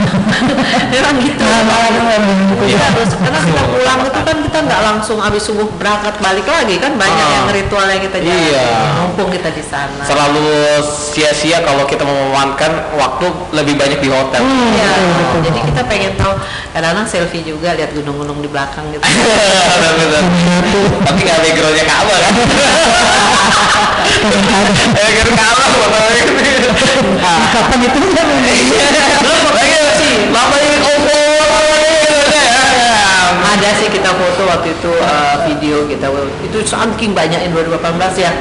Memang gitu. Nah, yang main gitu. Iya, terus karena kita pulang itu kan kita nggak langsung habis subuh berangkat balik lagi kan banyak Ah. yang ritual yang kita jalan. Iya. Mumpung kita di sana. Selalu sia-sia kalau kita memanfaatkan waktu lebih banyak di hotel. Iya, jadi kita pengen tahu kadang-kadang selfie juga lihat gunung-gunung di belakang gitu. Tapi nggak backgroundnya Ka'bah kan? Background Ka'bah kapan itu kan? Lama ini ada sih kita foto waktu itu uh, video kita. Itu saking banyaknya 2018 ya.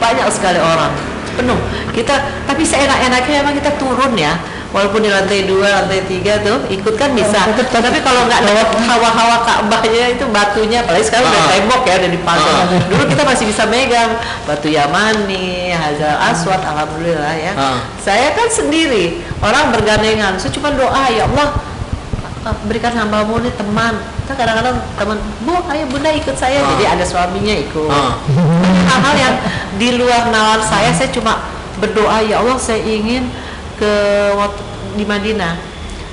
Banyak sekali orang penuh. Kita tapi seenak-enaknya memang kita turun ya. Walaupun di lantai dua lantai tiga tuh ikut kan bisa. Tapi kalau nggak lewat hawa-hawa Ka'bahnya itu batunya apalagi sekarang udah Ah. tembok ya udah dipasang Ah. dulu kita masih bisa megang. Batu Yamani Hajar Aswad alhamdulillah ya. Ah. saya kan sendiri orang bergandengan. Saya cuma doa ya Allah uh, berikan hambamu nih teman. Kita kadang-kadang teman bu ayo bunda ikut saya. Ah. jadi ada suaminya ikut. Ah. hal-hal yang di luar nalar saya saya cuma berdoa ya Allah saya ingin ke waktu di Madinah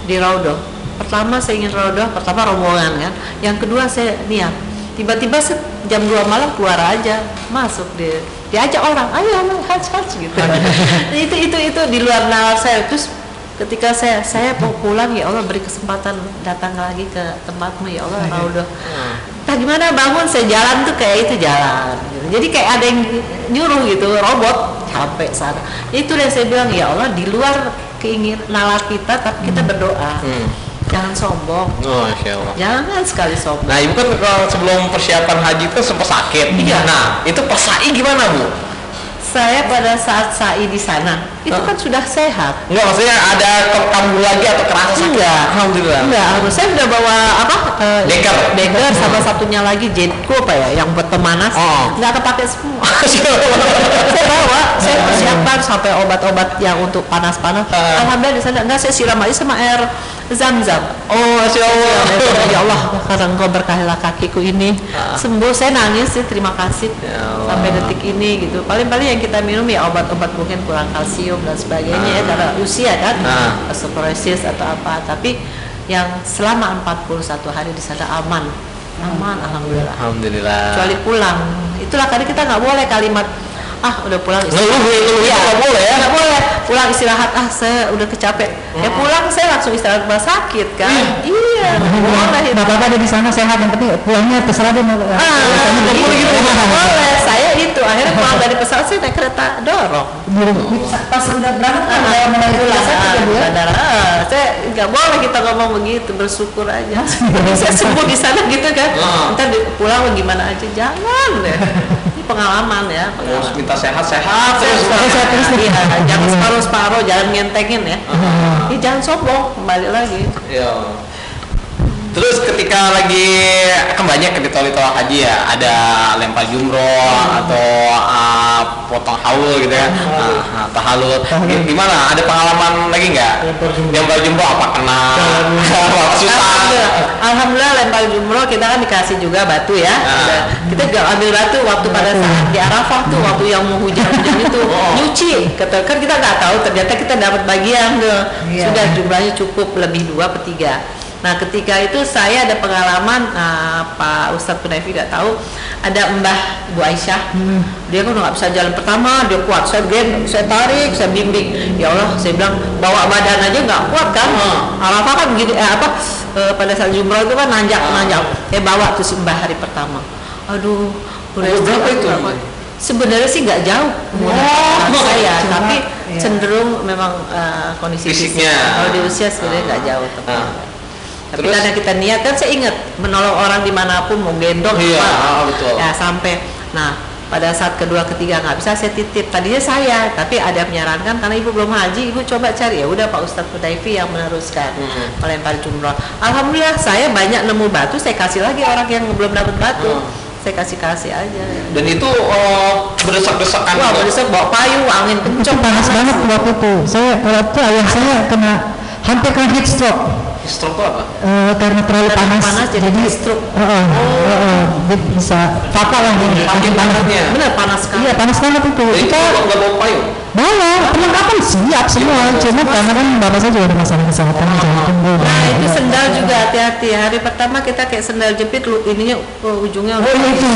di Raudoh pertama saya ingin Raudoh pertama rombongan kan. Yang kedua saya niat. Tiba-tiba jam 2 malam keluar aja masuk di diajak orang ayo ayo haj haj gitu. Itu itu itu di luar nalar saya. Terus ketika saya saya mau pulang ya Allah beri kesempatan datang lagi ke tempatmu ya Allah Raudoh Nah gimana bangun saya jalan tuh kayak itu jalan gitu. Jadi kayak ada yang nyuruh gitu robot sampai sana. Itu yang saya bilang ya Allah di luar keinginan nalar kita tapi kita berdoa. Hmm. Jangan sombong. Oh, Allah. Jangan sekali sombong. Nah, ibu kan kalau sebelum persiapan haji itu sempat sakit. Iya. Nah, itu pas sa'i gimana bu? Saya pada saat sa'i di sana itu kan sudah sehat. Enggak, maksudnya ada kambuh lagi atau kerasa sakit? Enggak. Alhamdulillah. Enggak, harus saya udah bawa apa? eh, Deker. Deker sama satunya lagi jetku apa ya yang buat pemanas. Oh. Enggak kepake semua. Saya bawa, saya persiapkan sampai obat-obat yang untuk panas-panas. Ah. Alhamdulillah di sana enggak saya siram aja sama air zam-zam. Oh, masya Allah. ya Allah karena engkau berkahilah kakiku ini. Sembuh saya nangis sih terima kasih. Ah. Ya sampai detik ini gitu. Paling-paling yang kita minum ya obat-obat mungkin kurang kalsium dan sebagainya ya karena usia kan? Ah. osteoporosis atau apa. Tapi yang selama 41 hari di sana aman. Aman alhamdulillah. Alhamdulillah. kecuali pulang. Itulah tadi kita nggak boleh kalimat ah udah pulang Ngeluh, ngeluh itu Iya, nggak boleh ya? nggak boleh. Pulang istirahat. Ah saya udah kecapek. Ya pulang saya langsung istirahat rumah sakit kan? Iya. Nggak boleh Bapak ada di sana sehat. Yang penting pulangnya terserah deh mau. Ah, Biasanya gitu, gitu. nggak boleh. Saya itu akhirnya pulang dari pesawat saya naik kereta dorong. Pas udah berangkat kan Ah, udah mulai pulang, ah, ya ya. ah, saya nggak boleh kita ngomong begitu bersyukur aja. Jadi saya sembuh di sana gitu kan. Ah. ntar pulang gimana aja? Jangan deh pengalaman ya Terus pengalaman minta sehat-sehat terus. Sehat terus iya, jangan separuh-separuh, jangan ngentengin ya. Ini jangan sombong, kembali lagi. Ya. Terus ketika lagi kan banyak ketika ritual haji ya ada lempar jumroh atau uh, potong haul gitu ya, uh, tahalul. Gi- Gimana? Ada pengalaman lagi nggak? Lempar jumroh. Lempar jumroh apa kena? apa susah? Alhamdulillah, lempar jumroh kita kan dikasih juga batu ya. Ah. Udah. Kita juga ambil batu waktu pada saat di Arafah tuh waktu yang mau hujan-hujan itu nyuci. Kata kan kita nggak tahu ternyata kita dapat bagian tuh. Iya. Sudah jumlahnya cukup lebih dua per tiga. Nah ketika itu saya ada pengalaman nah, Pak Ustadz Kunaifi nggak tahu ada Mbah Bu Aisyah dia kan nggak bisa jalan pertama dia kuat saya gen saya tarik saya bimbing ya Allah saya bilang bawa badan aja nggak kuat kan Arafah kan begini eh, apa eh, pada saat jumroh itu kan nanjak nanjak saya bawa tuh si Mbah hari pertama aduh udah berapa itu? sebenarnya sih nggak jauh umur Oh, saya cuma, tapi iya. cenderung memang eh, kondisi fisik. Fisiknya. kalau di usia sebenarnya nggak jauh. Ah. tapi Terus? karena kita niat kan saya ingat menolong orang di mana pun mau gendong Iya, apa. ah, betul. ya sampai nah pada saat kedua ketiga nggak bisa saya titip tadinya saya tapi ada menyarankan karena ibu belum haji ibu coba cari ya udah Pak Ustadz Kudaifi yang meneruskan Mhm. melempar jumroh alhamdulillah saya banyak nemu batu saya kasih lagi orang yang belum dapat batu Hmm. saya kasih kasih aja Dan itu uh, berdesak-desakan. wah gitu. bisa bawa payung angin kencang panas banget waktu itu. Saya kalau itu ayah saya kena hampir kena heat stroke. Stroke apa? Eh, karena terlalu Karena panas, panas jadi heat stroke. Heeh, heeh, dia bisa fatal lah ini. Saking panasnya. benar panas sekali Iya panas banget itu. Jadi Kita nggak bawa payung. Bawa perlengkapan siap semua. Cuma karena kan bapak saya juga ada masalah kesehatan jantung. dia Nah itu udah- sendal juga hati-hati. Hari pertama kita kayak sendal jepit, lu ininya uh, ujungnya Oh iya itu.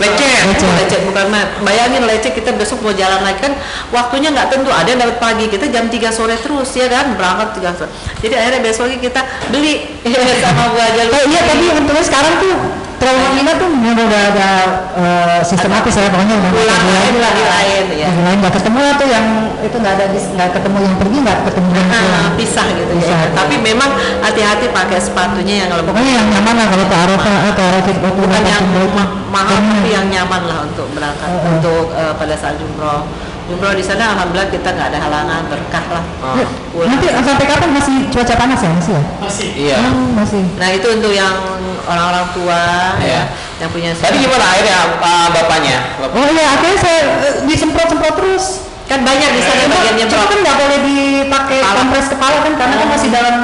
Lecet. Bukan lecet bukan mat. Bayangin lecet kita besok mau jalan lagi kan waktunya nggak tentu. Ada yang dapat pagi kita jam 3 sore terus ya kan berangkat 3 sore. Jadi akhirnya besok lagi kita beli sama gua aja. Oh iya tapi untungnya sekarang tuh trauma Mina tuh udah udah ada eh, sistematis ya pokoknya udah Pulang lain lagi. lagi lain ya. Yang lain nggak ketemu tuh yang itu nggak ada nggak ketemu yang pergi nggak ketemu yang pulang. Nah, pisah gitu Pisah. ya. Tapi memang hati-hati pakai sepatunya yang lebih Pokoknya yang nyaman lah kalau atau Arafah waktu bukan yang itu. mahal tapi yang nyaman lah untuk berangkat untuk eh, pada saat jumroh jumroh di sana alhamdulillah kita nggak ada halangan berkah lah Ah. Nanti sampai kapan masih cuaca panas ya masih ya? Masih. Iya. Hmm, masih. nah itu untuk yang orang-orang tua Iya. ya yang punya Tadi gimana akhirnya uh, bapaknya? Bapak- Oh iya akhirnya saya eh, disemprot-semprot terus. kan banyak di sana Cuma, bagiannya cuma kan nggak boleh dipakai Kepala. kompres kepala kan karena kan masih dalam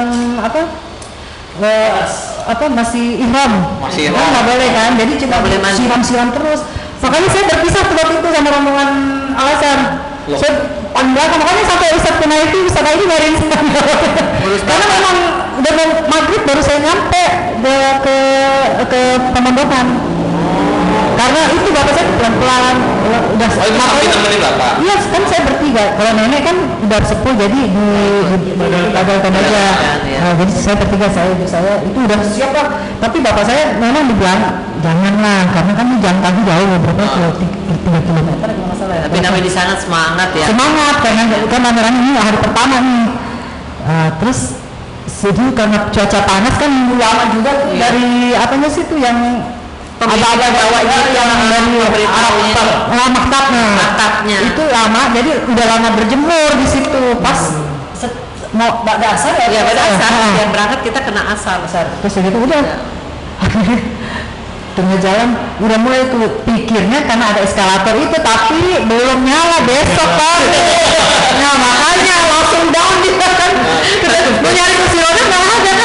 apa? eh, apa masih ihram. Masih Kan ihram. nggak boleh kan. Jadi cuma siram-siram terus. Makanya saya berpisah waktu itu sama rombongan alasan. Loh. Saya paling belakang makanya sampai Ustadz Kunaifi Ustadz Aidi saya. Karena memang udah maghrib baru saya nyampe ke ke, ke pemondokan. Karena itu bapak saya pelan-pelan udah Oh itu sampai bapak. Iya kan saya bertiga. Kalau nenek kan udah sepuh jadi di badalkan aja. Iya. Nah, jadi saya bertiga saya ibu saya itu udah siap lah. Tapi bapak saya memang dibilang janganlah karena kan jalan kaki jauh berapa kilo tiga, kilometer kalau nggak salah. ya. tapi namanya di sana semangat ya Semangat karena kan rame-rame ini hari pertama nih. Ah, terus sedih karena cuaca panas kan lama juga Iya. dari apanya sih tuh yang ada bawa bawa gitu, yang dari pemberitahuannya. Arab ah, maktabnya. Maktabnya. itu lama jadi udah lama berjemur di situ. Pas mau bak dasar ya? Ya pada asar. Ah, yang berangkat kita kena asar. Terus gitu udah. Ya. tengah jalan udah mulai tuh pikirnya karena ada eskalator itu tapi belum nyala besok kan nah makanya langsung down dia kan mau nyari kursi roda nggak ada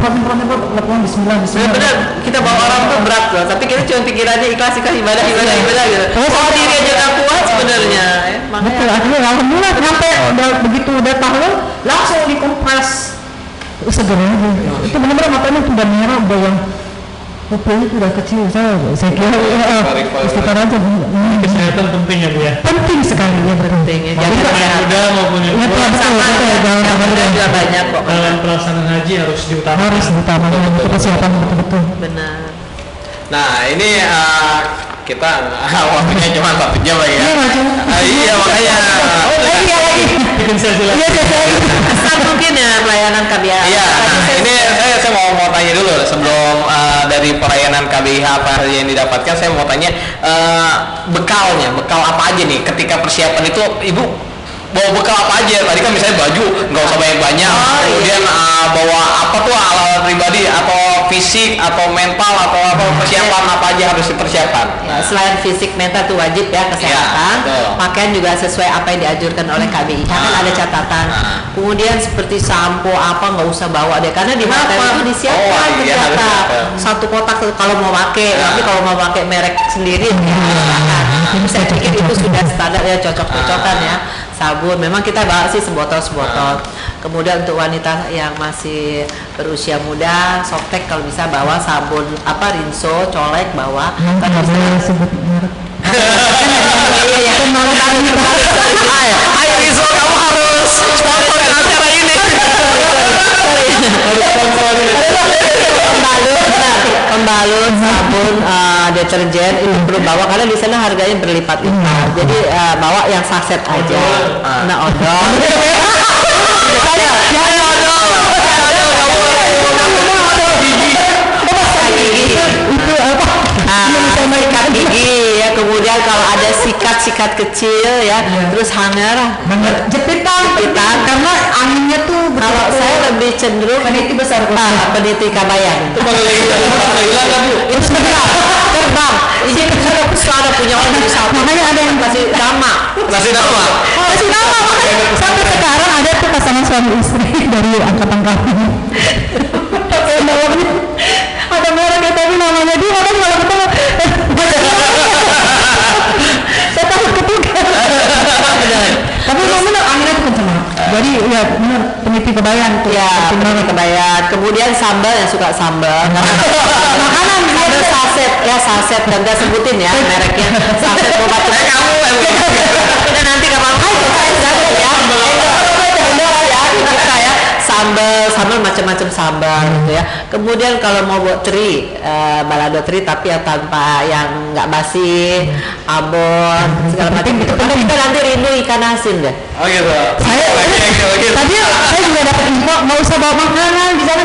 Bismillah Bismillah Benar-benar kita bawa orang tuh berat loh, tapi kita cuma pikirannya ikhlas ikhlas ibadah ibadah ibadah gitu. Oh, Oh sampai- diri aja nggak kuat sebenarnya. ya. Betul akhirnya alhamdulillah nyampe udah begitu udah tahlil langsung dikompres segera aja itu benar-benar matanya udah merah udah yang pupilnya tuh udah kecil saya saya kira ya, istighfar aja Hmm, Kesehatan penting ya Bu ya. penting sekali ya penting ya. Jangan Yang muda maupun yang Ya, tua betul, Sama betul, ya, jangan ada. juga banyak kok. dalam pelaksanaan haji harus diutamakan. harus diutamakan itu persiapan betul-betul Benar. Nah ini eh, kita waktunya cuma satu jam lagi ya. Iya. Ah, iya makanya. oh iya lagi Bikin sesi iya lagi. iya iya Pesan mungkin ya pelayanan KBA. Iya, nah, ini saya, saya mau mau tanya dulu sebelum eh, dari perayaan KBIH apa yang didapatkan, saya mau tanya eh, bekalnya, bekal apa aja nih ketika persiapan itu ibu bawa bekal apa aja? Tadi kan misalnya baju nggak usah banyak banyak, Oh, iya. kemudian eh, bawa apa tuh alat pribadi atau fisik atau mental atau apa persiapan apa aja harus dipersiapkan? Ya, selain fisik mental itu wajib ya kesehatan, betul. pakaian juga sesuai apa yang dianjurkan oleh KBI. Kan Ah. ada catatan. Ah. Kemudian seperti sampo apa nggak usah bawa deh, karena di hotel itu disiapkan Oh, iya, ternyata satu kotak kalau mau pakai, Ah. tapi kalau mau pakai merek sendiri ya silakan. Saya pikir itu sudah standar ya cocok-cocokan Ah. ya sabun. Memang kita bawa sih sebotol sebotol. Kemudian untuk wanita yang masih berusia muda, softtek kalau bisa bawa sabun apa rinso, colek bawa. nanti Kan boleh sebut merek Iya, iya. Ayo, ayo Rizal, kamu harus sponsorin acara. Pembalut, nah, pembalut, sabun, eh, deterjen itu perlu bawa karena di sana harganya berlipat-lipat. Jadi eh, bawa yang saset aja. Nah, odol. Itu apa Ah, sikat gigi ya kemudian kalau ada sikat-sikat kecil ya terus hanger Banget. jepitan. Jepitan. karena anginnya tuh kalau betul-betul saya lebih cenderung peniti besar. Ah, peniti kabayan. Itu kalau lagi itu terbang terbang. Izin saya aku selalu punya orang satu. Makanya ada yang masih sama Masih nama. masih nama sampai sekarang ada tuh pasangan suami istri dari angkatan kami Ada mereknya tapi namanya dia orang kalau ketemu. Saya takut ketukar tapi memang benar anginnya tuh kenceng jadi ya benar peniti kebayang tuh. Ya peniti banget. kebayan kemudian sambal yang suka sambal. Makanan sambal saset. Ya saset. Dan gak sebutin ya mereknya. Saset Eh kamu dan nanti kapan sambal sambal macam-macam sambal gitu ya kemudian kalau mau buat teri eh, balado teri tapi yang tanpa yang nggak basi abon segala macam gitu tapi kita nanti rindu ikan asin deh Oh gitu. saya Lagi yang lagi. tadi saya juga dapat info nggak usah bawa makanan di sana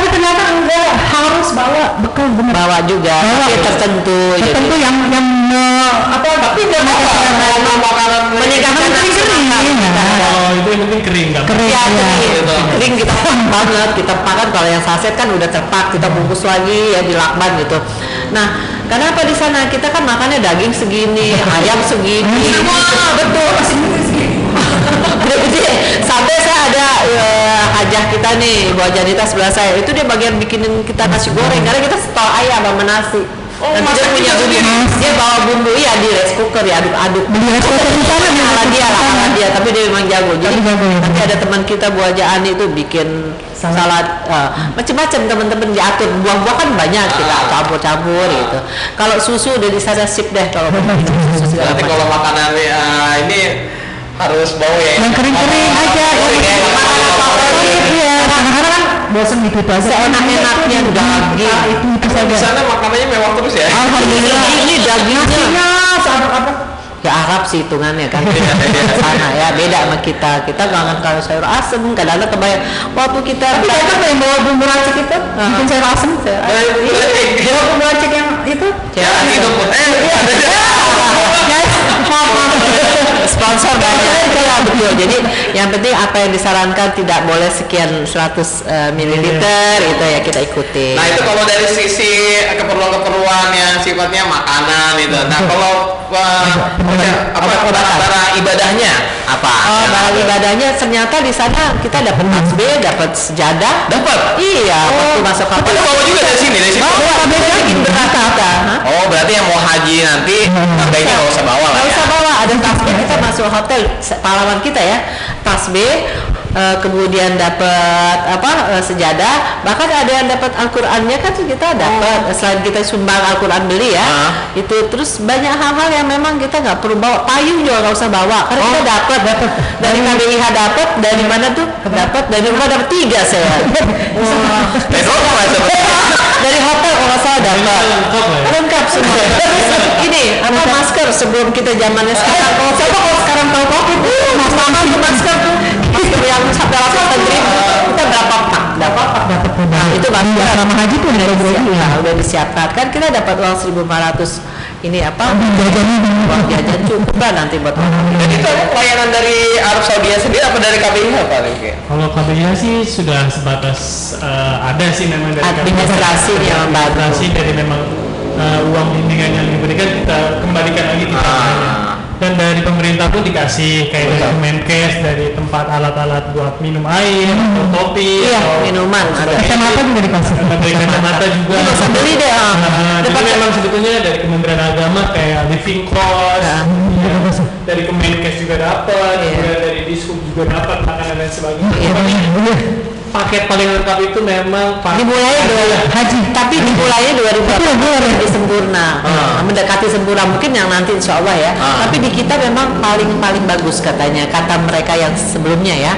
tapi ternyata enggak harus bawa bekal bener bawa juga Bawa. tapi tertentu tertentu jadi yang yang eh, apa tapi nggak Mau makanan meningkatkan Yang nafsu penting makan kering, kita. ya. Oh itu yang penting kering kan? kering Ya, ya. kering. Kering kita banget kita makan kalau yang saset kan udah terpak kita bungkus lagi ya di lakban gitu nah kenapa di sana kita kan makannya daging segini ayam segini wah betul masih segini jadi sampai saya ada eh, hajah kita nih Bu Janita sebelah saya. Itu dia bagian bikinin kita nasi goreng karena kita setor ayam sama nasi. Oh, dan dia punya bumbu. dia bawa bumbu ya di rice cooker ya aduk-aduk. Beli rice cooker di sana beli ala rice dia lah di ala dia tapi dia memang jago. Jadi Tapi jago, ya. nanti ada teman kita Bu Haja Ani itu bikin salad. eh, macam-macam teman-teman diatur. Buah-buah kan banyak kita Ah. campur-campur gitu. Kalau susu udah di sana sip deh kalau susu Nanti kalau makanan eh, ini harus bawa ya. yang kering-kering aja Kering ya, iya kadang-kadang kan bosan gitu itu aja Seenak-enaknya daging. itu itu Di saja sana makanannya mewah terus ya. alhamdulillah ini dagingnya apa ya Arab sih hitungannya kan sana ya beda sama kita kita kangen kalau sayur asem kadang-kadang kebayang waktu kita tapi kadang yang bawa bumbu racik itu bikin sayur asem bawa bumbu racik yang itu Ya itu pun. Eh, maaf maaf sponsor banyak ya betul jadi yang penting apa yang disarankan tidak boleh sekian 100 eh, mililiter itu ya kita ikuti Nah itu kalau dari sisi keperluan-keperluan yang sifatnya makanan itu. Nah kalau uh, apa barang-barang ibadahnya apa? Oh, ada? ibadahnya ternyata di sana kita dapat tasbih, dapat sejadah. Dapat? Iya, waktu masuk Kita kapal. bawa juga dari sini, dari sini. Bawa, beda bikin berat kita. Oh, berarti yang mau haji nanti sebaiknya nggak usah bawa lah ya. usah bawa, ada tasbih kita masuk hotel pahlawan kita ya. Tasbih eh, kemudian dapat apa eh, sejadah. Bahkan ada yang dapat Al-Qur'annya kan kita dapat. Selain kita sumbang Al-Qur'an beli ya. Ah. itu terus banyak hal-hal yang memang kita nggak perlu bawa. Payung juga nggak usah bawa. Karena kita dapat. Dapat. Dari KBIH dapat dari mana tuh? Dapat. Dari rumah dapat tiga saya. Wah. Dari hotel kalau nggak salah dapat. Lengkap semua. Terus ini apa masker sebelum kita zamannya sekarang? Kalau siapa kalau sekarang tahu covid uh, mas mahal tuh masker tuh masker yang sampai ratusan ribu kita berapa pak? Dapat pak? Dapat nah, itu masker Selama haji tuh udah jadi ya. udah disiapkan. Kan kita dapat uang 1500 ini apa? Uang jajan cukup lah nanti buat orang. Dan itu layanan dari Arab Saudi sendiri apa dari KBIH Pak? Kalau KBIH sih sudah sebatas eh, ada sih memang dari Administrasi yang membantu. administrasi dari memang eh, uang bimbingan yang diberikan kita kembalikan lagi ke Ah. Dan dari pemerintah pun dikasih kayak dari Kemenkes, dari tempat alat-alat buat minum air, atau topi, Iya, atau minuman ada. Kacamata juga dikasih. dari kacamata juga. Ini usah beli deh ah. Nah, jadi memang sebetulnya dari Kementerian Agama kayak living cost, Ya. ya, dari Kemenkes juga dapat, Iya. juga dari Dishub juga dapat makanan dan sebagainya. Iya. Paket paling lengkap itu memang paket dimulai dua haji tapi dimulainya 2018 di sempurna. Nah, mendekati sempurna mungkin yang nanti insya Allah ya. Ah. tapi di kita memang paling paling bagus katanya kata mereka yang sebelumnya ya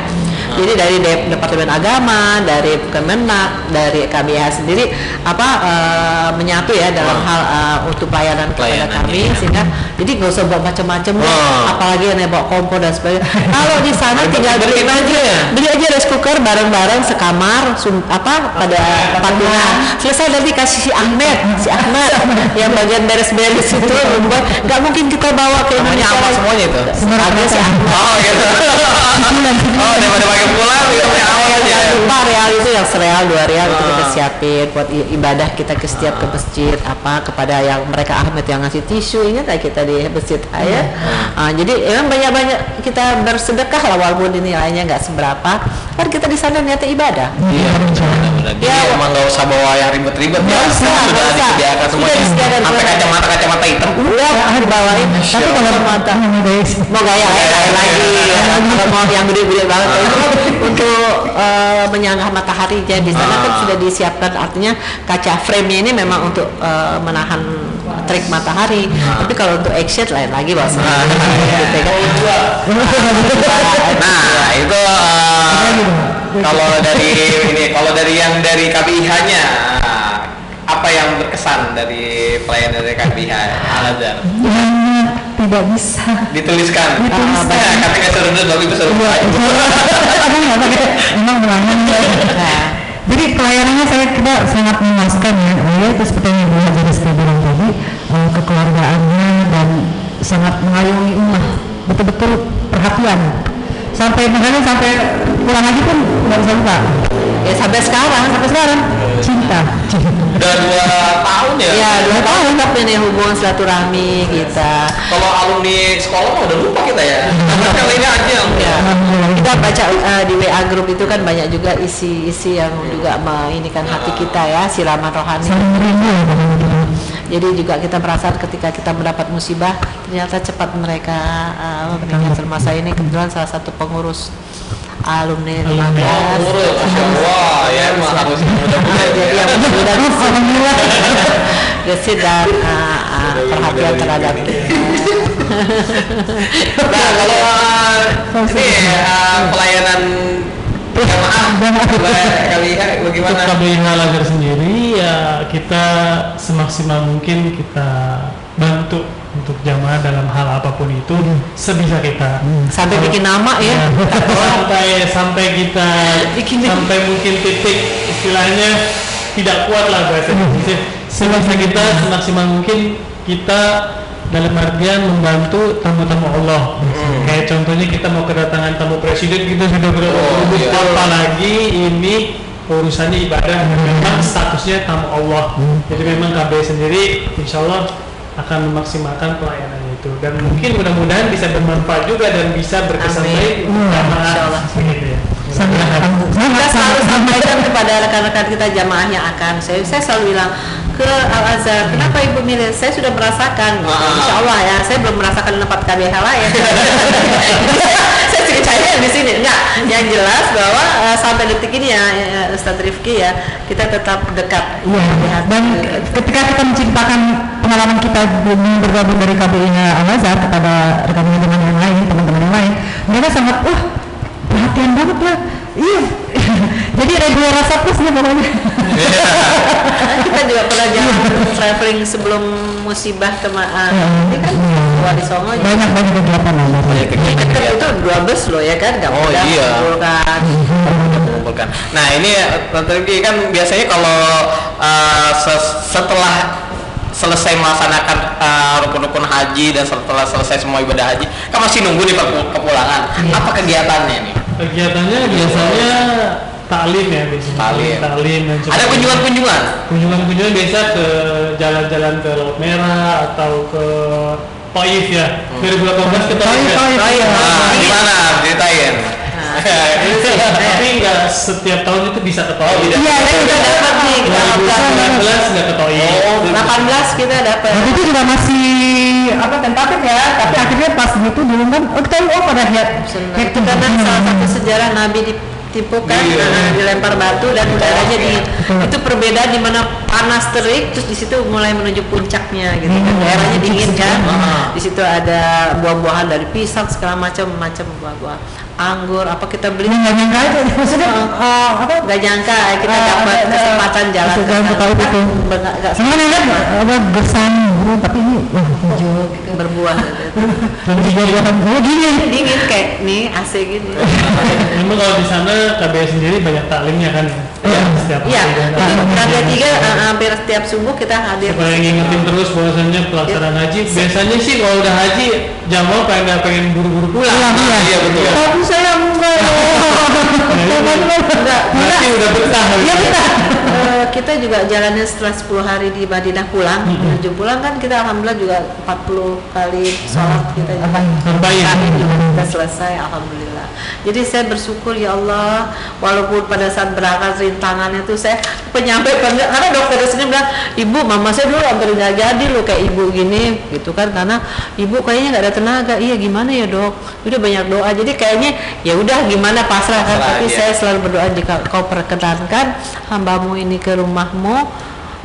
jadi dari De- Departemen Agama, dari Kemenak, dari KBH sendiri apa eh, menyatu ya dalam Ah. hal eh, untuk pelayanan kepada kami ya. sehingga jadi nggak usah bawa macam-macam deh, Ah. apalagi yang bawa kompor dan sebagainya. Kalau di sana tinggal beli aja ya? beli aja rice cooker bareng-bareng sekamar sum- apa pada patungan selesai nanti kasih si Ahmed si Ahmad yang bagian beres-beres itu membuat nggak mungkin kita bawa ke Namanya Indonesia apa semuanya itu? ada si Ahmad Oh gitu. Oh daripada pulang gitu ya awal aja. Jangan lupa real itu yang sereal dua real itu kita siapin buat ibadah kita ke setiap ke masjid apa kepada yang mereka Ahmed yang ngasih tisu ingat ya kita di masjid ya Ah, jadi emang banyak-banyak kita bersedekah lah walaupun nilainya nggak seberapa. Kan kita di sana niatnya ibadah. Iya, Jadi Ya, emang nggak usah bawa yang ribet-ribet ya. Usah, Sudah disediakan disediakan Sampai semuanya. kacamata-kacamata hitam. udah dibawain tapi kalau mata mau gaya gaya lagi ya. kalau mau yang gede-gede banget untuk eh, menyanggah mataharinya di sana kan Ah. sudah disiapkan artinya kaca frame-nya ini memang untuk eh, menahan trik matahari tapi kalau untuk action lain lagi bos Ah. gitu kan Nah itu eh, kalau dari ini kalau dari yang dari KBIH-nya apa yang berkesan dari pelayanan dari KBIH Al Azhar? tidak bisa. Dituliskan. Dituliskan. Suruh dulu, tapi suruh Iya, Ada nggak? Pakai emang berangan ya. Jadi pelayanannya saya kira sangat memuaskan ya. Ya itu seperti yang Bu Haji sudah bilang tadi eh, kekeluargaannya dan sangat mengayomi umat. Betul-betul perhatian. Sampai makanya sampai pulang lagi pun nggak bisa lupa ya sampai sekarang sampai sekarang cinta Udah dua tahun ya. ya dua tahun tapi nih hubungan silaturahmi kita Kalau alumni sekolah mah udah lupa kita ya. Kali ini aja. Ya. Kita baca uh, di WA grup itu kan banyak juga isi-isi yang juga kan hati kita ya, siraman rohani. Jadi juga kita merasa ketika kita mendapat musibah, ternyata cepat mereka uh, meninggal semasa ini kebetulan salah satu pengurus alumni. Masya Allah, ya emang harus mudah-mudahan jadi ya. yang mudah alhamdulillah. Gesit dan uh, uh, perhatian terhadap Nah, kalau uh, ini uh, pelayanan KBIH Untuk bagaimana? KBIH Lagar sendiri ya kita semaksimal mungkin kita bantu untuk jamaah dalam hal apa pun itu sebisa kita. sampai bikin nama ya. sampai sampai kita Bikin- sampai mungkin titik istilahnya tidak kuat lah bahasa Indonesia. Sebisa kita semaksimal mungkin kita dalam artian membantu tamu-tamu Allah. Kayak contohnya kita mau kedatangan tamu presiden kita sudah berapa Oh, iya. apalagi ini urusannya ibadah memang statusnya tamu Allah. Jadi memang KB sendiri insya Allah akan memaksimalkan pelayanannya itu. gitu dan mungkin mudah-mudahan bisa bermanfaat juga dan bisa berkesan baik untuk Iya, begitu ya. Sangat kita sangat selalu sampaikan kepada rekan-rekan kita jamaah yang akan. Saya saya selalu bilang ke Al Azhar kenapa ibu milih? Saya sudah merasakan. Ah. Insya Allah ya saya belum merasakan tempat KBH lain. Saya ceritanya di sini. Enggak. Yang jelas bahwa eh, sampai detik ini ya eh, Ustadz Rifki ya kita tetap dekat. Iya, dan ketika kita menceritakan pengalaman kita bergabung dari KBI-nya Al-Azhar kepada rekan-rekan yang lain, teman-teman yang lain, mereka sangat, wah, perhatian banget lah. Iya, jadi regular rasa plus ya pokoknya. Nah, kita juga pernah jalan traveling sebelum musibah ke Ma- Iya, ini kan iya. Wali Songo juga Banyak banyak kegiatan lah. Banyak kegiatan. Itu dua bus loh ya kan nggak Oh, mudah iya. mengumpulkan. mengumpulkan. Nah ini Tante Rifki kan biasanya kalau uh, se- setelah selesai melaksanakan uh, rukun-rukun haji dan setelah selesai semua ibadah haji kan masih nunggu nih kepulangan. Apa kegiatannya nih? kegiatannya biasanya taklim ya biasanya Taklim. taklim dan Ada kunjungan-kunjungan? kunjungan-kunjungan biasa ke jalan-jalan ke Laut Merah atau ke Taif ya 2018 ke Taif Taif, ya Taif, iya. Nah, di mana? Ceritain. tapi nggak setiap tahun itu bisa ke Taif. Iya, kita udah dapat 2018 kita dapat. Waktu itu juga masih apa tentatif ya, tapi akhirnya pas gitu dulu kan? Oh, kita over ya. Head karena salah satu sejarah Nabi di tipukan iya. nah, dilempar batu dan udaranya di itu perbedaan di mana panas terik terus di situ mulai menuju puncaknya gitu kan. Hmm. Daerahnya dingin kan. Di situ ada buah-buahan dari pisang segala macam macam buah-buah. Anggur apa kita beli? Ini nggak nyangka aja, maksudnya eh, apa? nggak nyangka eh, kita Ah, dapat ada kesempatan jalan ke Kan itu. nggak- Sama nih kan apa gersang bro, tapi ini wah hijau. Gitu. berbuah. Gitu. Dan juga buatan oh gini. dingin kayak nih AC gini memang kalau di sana KBS sendiri banyak taklimnya kan Iya. setiap iya. itu Raga tiga eh, hampir setiap subuh kita hadir. Supaya ngingetin terus bahwasannya pelaksanaan haji? Biasanya sih kalau udah haji jamaah pengen pengen buru-buru pulang? Pulang iya. iya, betul. Tapi saya enggak. Enggak, berarti udah betah. Iya betah. Eh, kita juga jalannya setelah 10 hari di Madinah pulang. Menuju pulang kan kita alhamdulillah juga 40 kali sholat kita juga. Kami juga kita selesai alhamdulillah. Jadi saya bersyukur ya Allah walaupun pada saat berangkat rintangannya tuh saya penyampai karena dokter di sini bilang ibu mama saya dulu hampir nggak jadi loh kayak ibu gini gitu kan. Karena ibu kayaknya nggak ada tenaga. Iya gimana ya dok? Udah banyak doa. Jadi kayaknya ya udah gimana pasrah kan. Pasrah tapi aja. saya selalu berdoa jika kau perkenankan hambamu ini ke rumahmu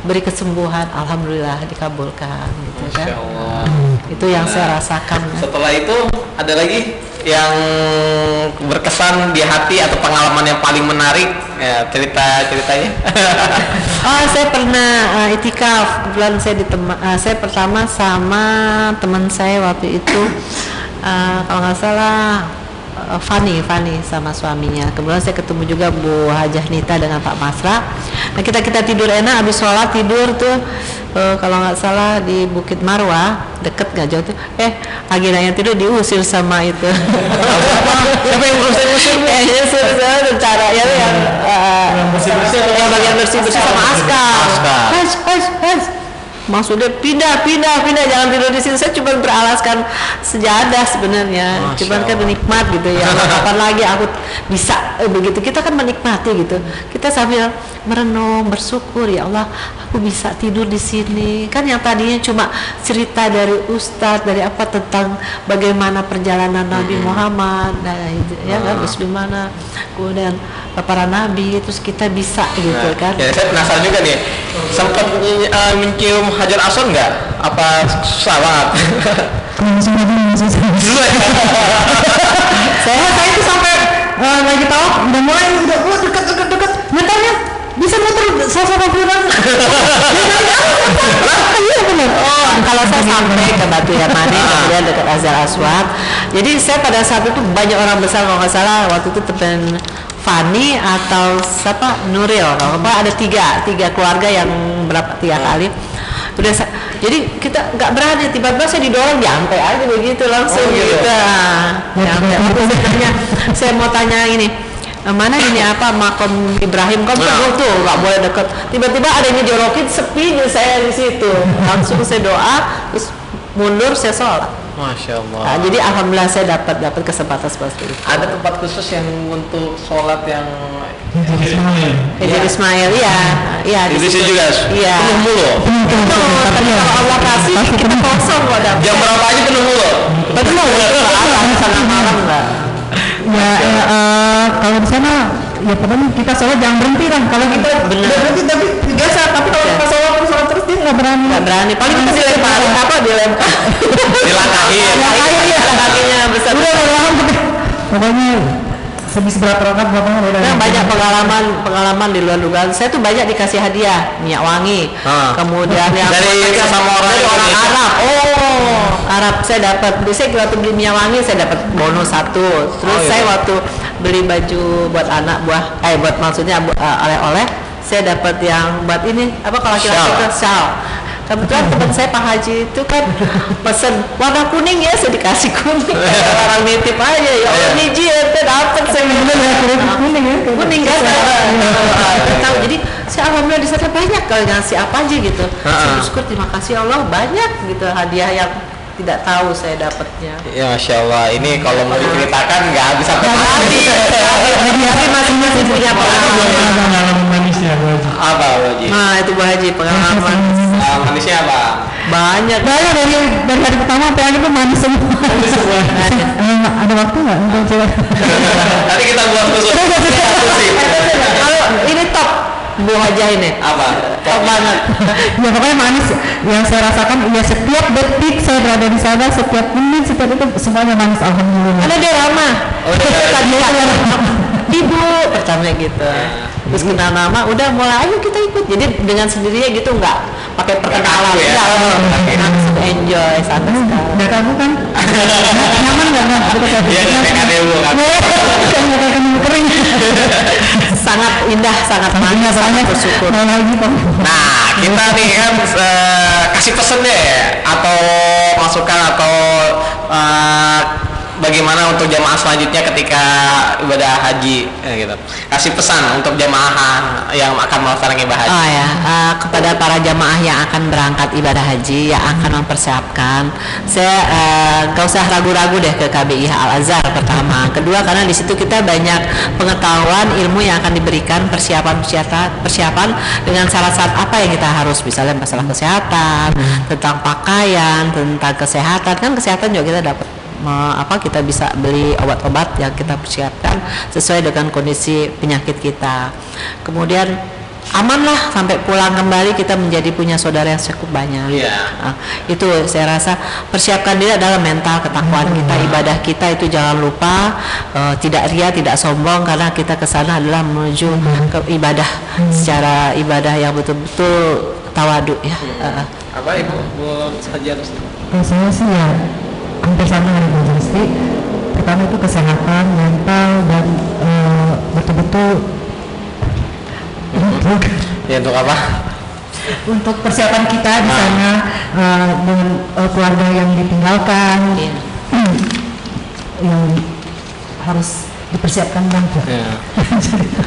beri kesembuhan alhamdulillah dikabulkan gitu kan Masya Allah. itu yang saya rasakan ya. Setelah itu ada lagi yang berkesan di hati atau pengalaman yang paling menarik ya, cerita ceritanya. Oh, saya pernah uh, itikaf. Kebetulan saya ditema, uh, saya pertama sama teman saya waktu itu uh, kalau nggak salah Fani, Fani sama suaminya. Kemudian saya ketemu juga Bu Hajah Nita dengan Pak Masra. Nah kita kita tidur enak, habis sholat tidur tuh uh, kalau nggak salah di Bukit Marwah deket nggak jauh tuh. Eh yang tidur diusir sama itu. Siapa yang usir-usir? Eh, usir cara ya yang uh, Yang yang bagian bersih bersih sama askar. Askar. Maksudnya pindah, pindah, pindah, jangan tidur di sini. Saya cuma beralaskan sejadah sebenarnya. Cuman kan menikmat gitu ya. Kapan lagi aku bisa eh, begitu. Kita kan menikmati gitu. Kita sambil merenung, bersyukur ya Allah, aku bisa tidur di sini. Kan yang tadinya cuma cerita dari ustadz, dari apa tentang bagaimana perjalanan Nabi Muhammad, nah, itu, ya kan, terus gimana, kemudian para nabi, terus kita bisa gitu Nah, kan. ya saya penasaran juga nih. Sempat uh, mencium Hajar Aswad nggak? Apa susah banget? Langsung aja langsung ya. saya saya itu sampai eh, lagi tahu udah mulai udah oh, dekat dekat dekat mentalnya bisa muter sosok kurang iya benar Oh, kalau saya sampai ke Batu Yamani, kemudian dekat Azhar Aswad. Jadi saya pada saat itu banyak orang besar kalau nggak salah waktu itu teman Fani atau siapa Nuril, kalau ada tiga tiga keluarga yang berapa tiga kali. Udah jadi kita nggak berani tiba-tiba saya didorong diampe aja begitu langsung Oh, gitu. gitu. Ah, nyampe. Terus saya tanya, saya mau tanya ini "Eh, mana ini apa makom Ibrahim kan Nah. tuh nggak boleh deket tiba-tiba ada yang dijorokin sepi saya di situ langsung saya doa terus mundur saya sholat Masya Allah. Nah, jadi alhamdulillah saya dapat dapat kesempatan seperti itu. ada tempat khusus yang untuk sholat yang Hijr Ismail, iya, iya. di situ situ. juga Iya. penuh mulu. Betul, tapi kalau Allah kasih kita kosong kok dapat. Jam berapa aja penuh mulu? Betul, itu Allah sangat malam lah. ya, ya eh, kalau di sana ya pokoknya kita sholat jangan berhenti kan kalau kita Benar. berhenti tapi biasa tapi kalau Iya. kita nggak berani Nggak berani. Paling kita dilempar apa dilempar. Dilangkahin. Ya kakinya besar. udah tapi pokoknya sebisa berapa rakaat berapa udah Nah, banyak pengalaman pengalaman di luar dugaan. Saya tuh banyak dikasih hadiah minyak wangi. Ah. Kemudian yang Dari sesama orang dari orang Indonesia. Arab. Oh, Arab saya dapat. Biasanya waktu beli minyak wangi saya dapat bonus satu. Terus Oh, iya. saya waktu beli baju buat anak buah, eh buat maksudnya eh, oleh-oleh, saya dapat yang buat ini apa kalau laki-laki itu shawl. Kebetulan teman saya Pak Haji itu kan pesen warna kuning ya saya dikasih kuning. Kayak orang nitip aja ya Allah Iya. niji ente dapat saya bener ya kuning ya. Kuning kan? Saya tahu jadi saya alhamdulillah di sana banyak kalau ngasih apa aja gitu. Saya bersyukur terima kasih Allah banyak gitu hadiah yang tidak tahu saya dapatnya. Ya Masya Allah, ini kalau mau diceritakan nggak habis sampai Tapi tapi masing-masing punya pengalaman manisnya Bu Haji. Apa Haji? nah itu Bu Haji pengalaman. Ah, manisnya apa? banyak. Banyak dari dari hari pertama sampai akhir tuh manis semua. Eh, ada waktu nggak? Untuk coba Nanti kita buat khusus. kalau ini top Bu Haji ini. Apa? top banget. Ya pokoknya manis. Yang saya rasakan ya setiap detik saya berada di sana setiap menit setiap itu semuanya manis alhamdulillah. Karena dia ramah. Oh, dia ramah. tadi ibu. Pertama gitu terus kenal nama udah mulai ayo kita ikut. Jadi dengan sendirinya gitu nggak pakai perkenalan. kaku ya? Nggak, langsung enjoy santai sekali udah kamu kan? Nyaman nggak nggak Iya, nggak kan. kan? Kena kering. Sangat indah sangat manis sangat bersyukur. mau lagi kok Nah, kita nih kan kasih pesan deh atau masukan atau eh, bagaimana untuk jamaah selanjutnya ketika ibadah haji eh, gitu. Kasih pesan untuk jamaah yang akan melaksanakan ibadah haji. Oh ya, eh, kepada para jamaah yang akan berangkat ibadah haji yang akan mempersiapkan, saya eh, nggak usah ragu-ragu deh ke KBIH Al Azhar pertama, kedua karena di situ kita banyak pengetahuan ilmu yang akan diberikan persiapan persiapan persiapan dengan syarat-syarat apa yang kita harus. Misalnya masalah kesehatan, tentang pakaian, tentang kesehatan. Kan kesehatan juga kita dapat apa kita bisa beli obat-obat yang kita persiapkan sesuai dengan kondisi penyakit kita. Kemudian amanlah sampai pulang kembali kita menjadi punya saudara yang cukup banyak. Iya. Nah, itu saya rasa persiapkan diri adalah mental ketakwaan kita, ibadah kita itu jangan lupa eh, tidak ria, tidak sombong karena kita ke sana adalah menuju ke ibadah secara ibadah yang betul-betul tawadu ya. Eh, Apa ibu? Bu harus. Kalau saya sih ya hampir sama dengan Bu Julisti. Pertama itu kesehatan, mental dan eh, betul-betul Ya untuk apa? untuk persiapan kita di sana eh, dengan eh, keluarga yang ditinggalkan iya. yang harus dipersiapkan banget. Ya.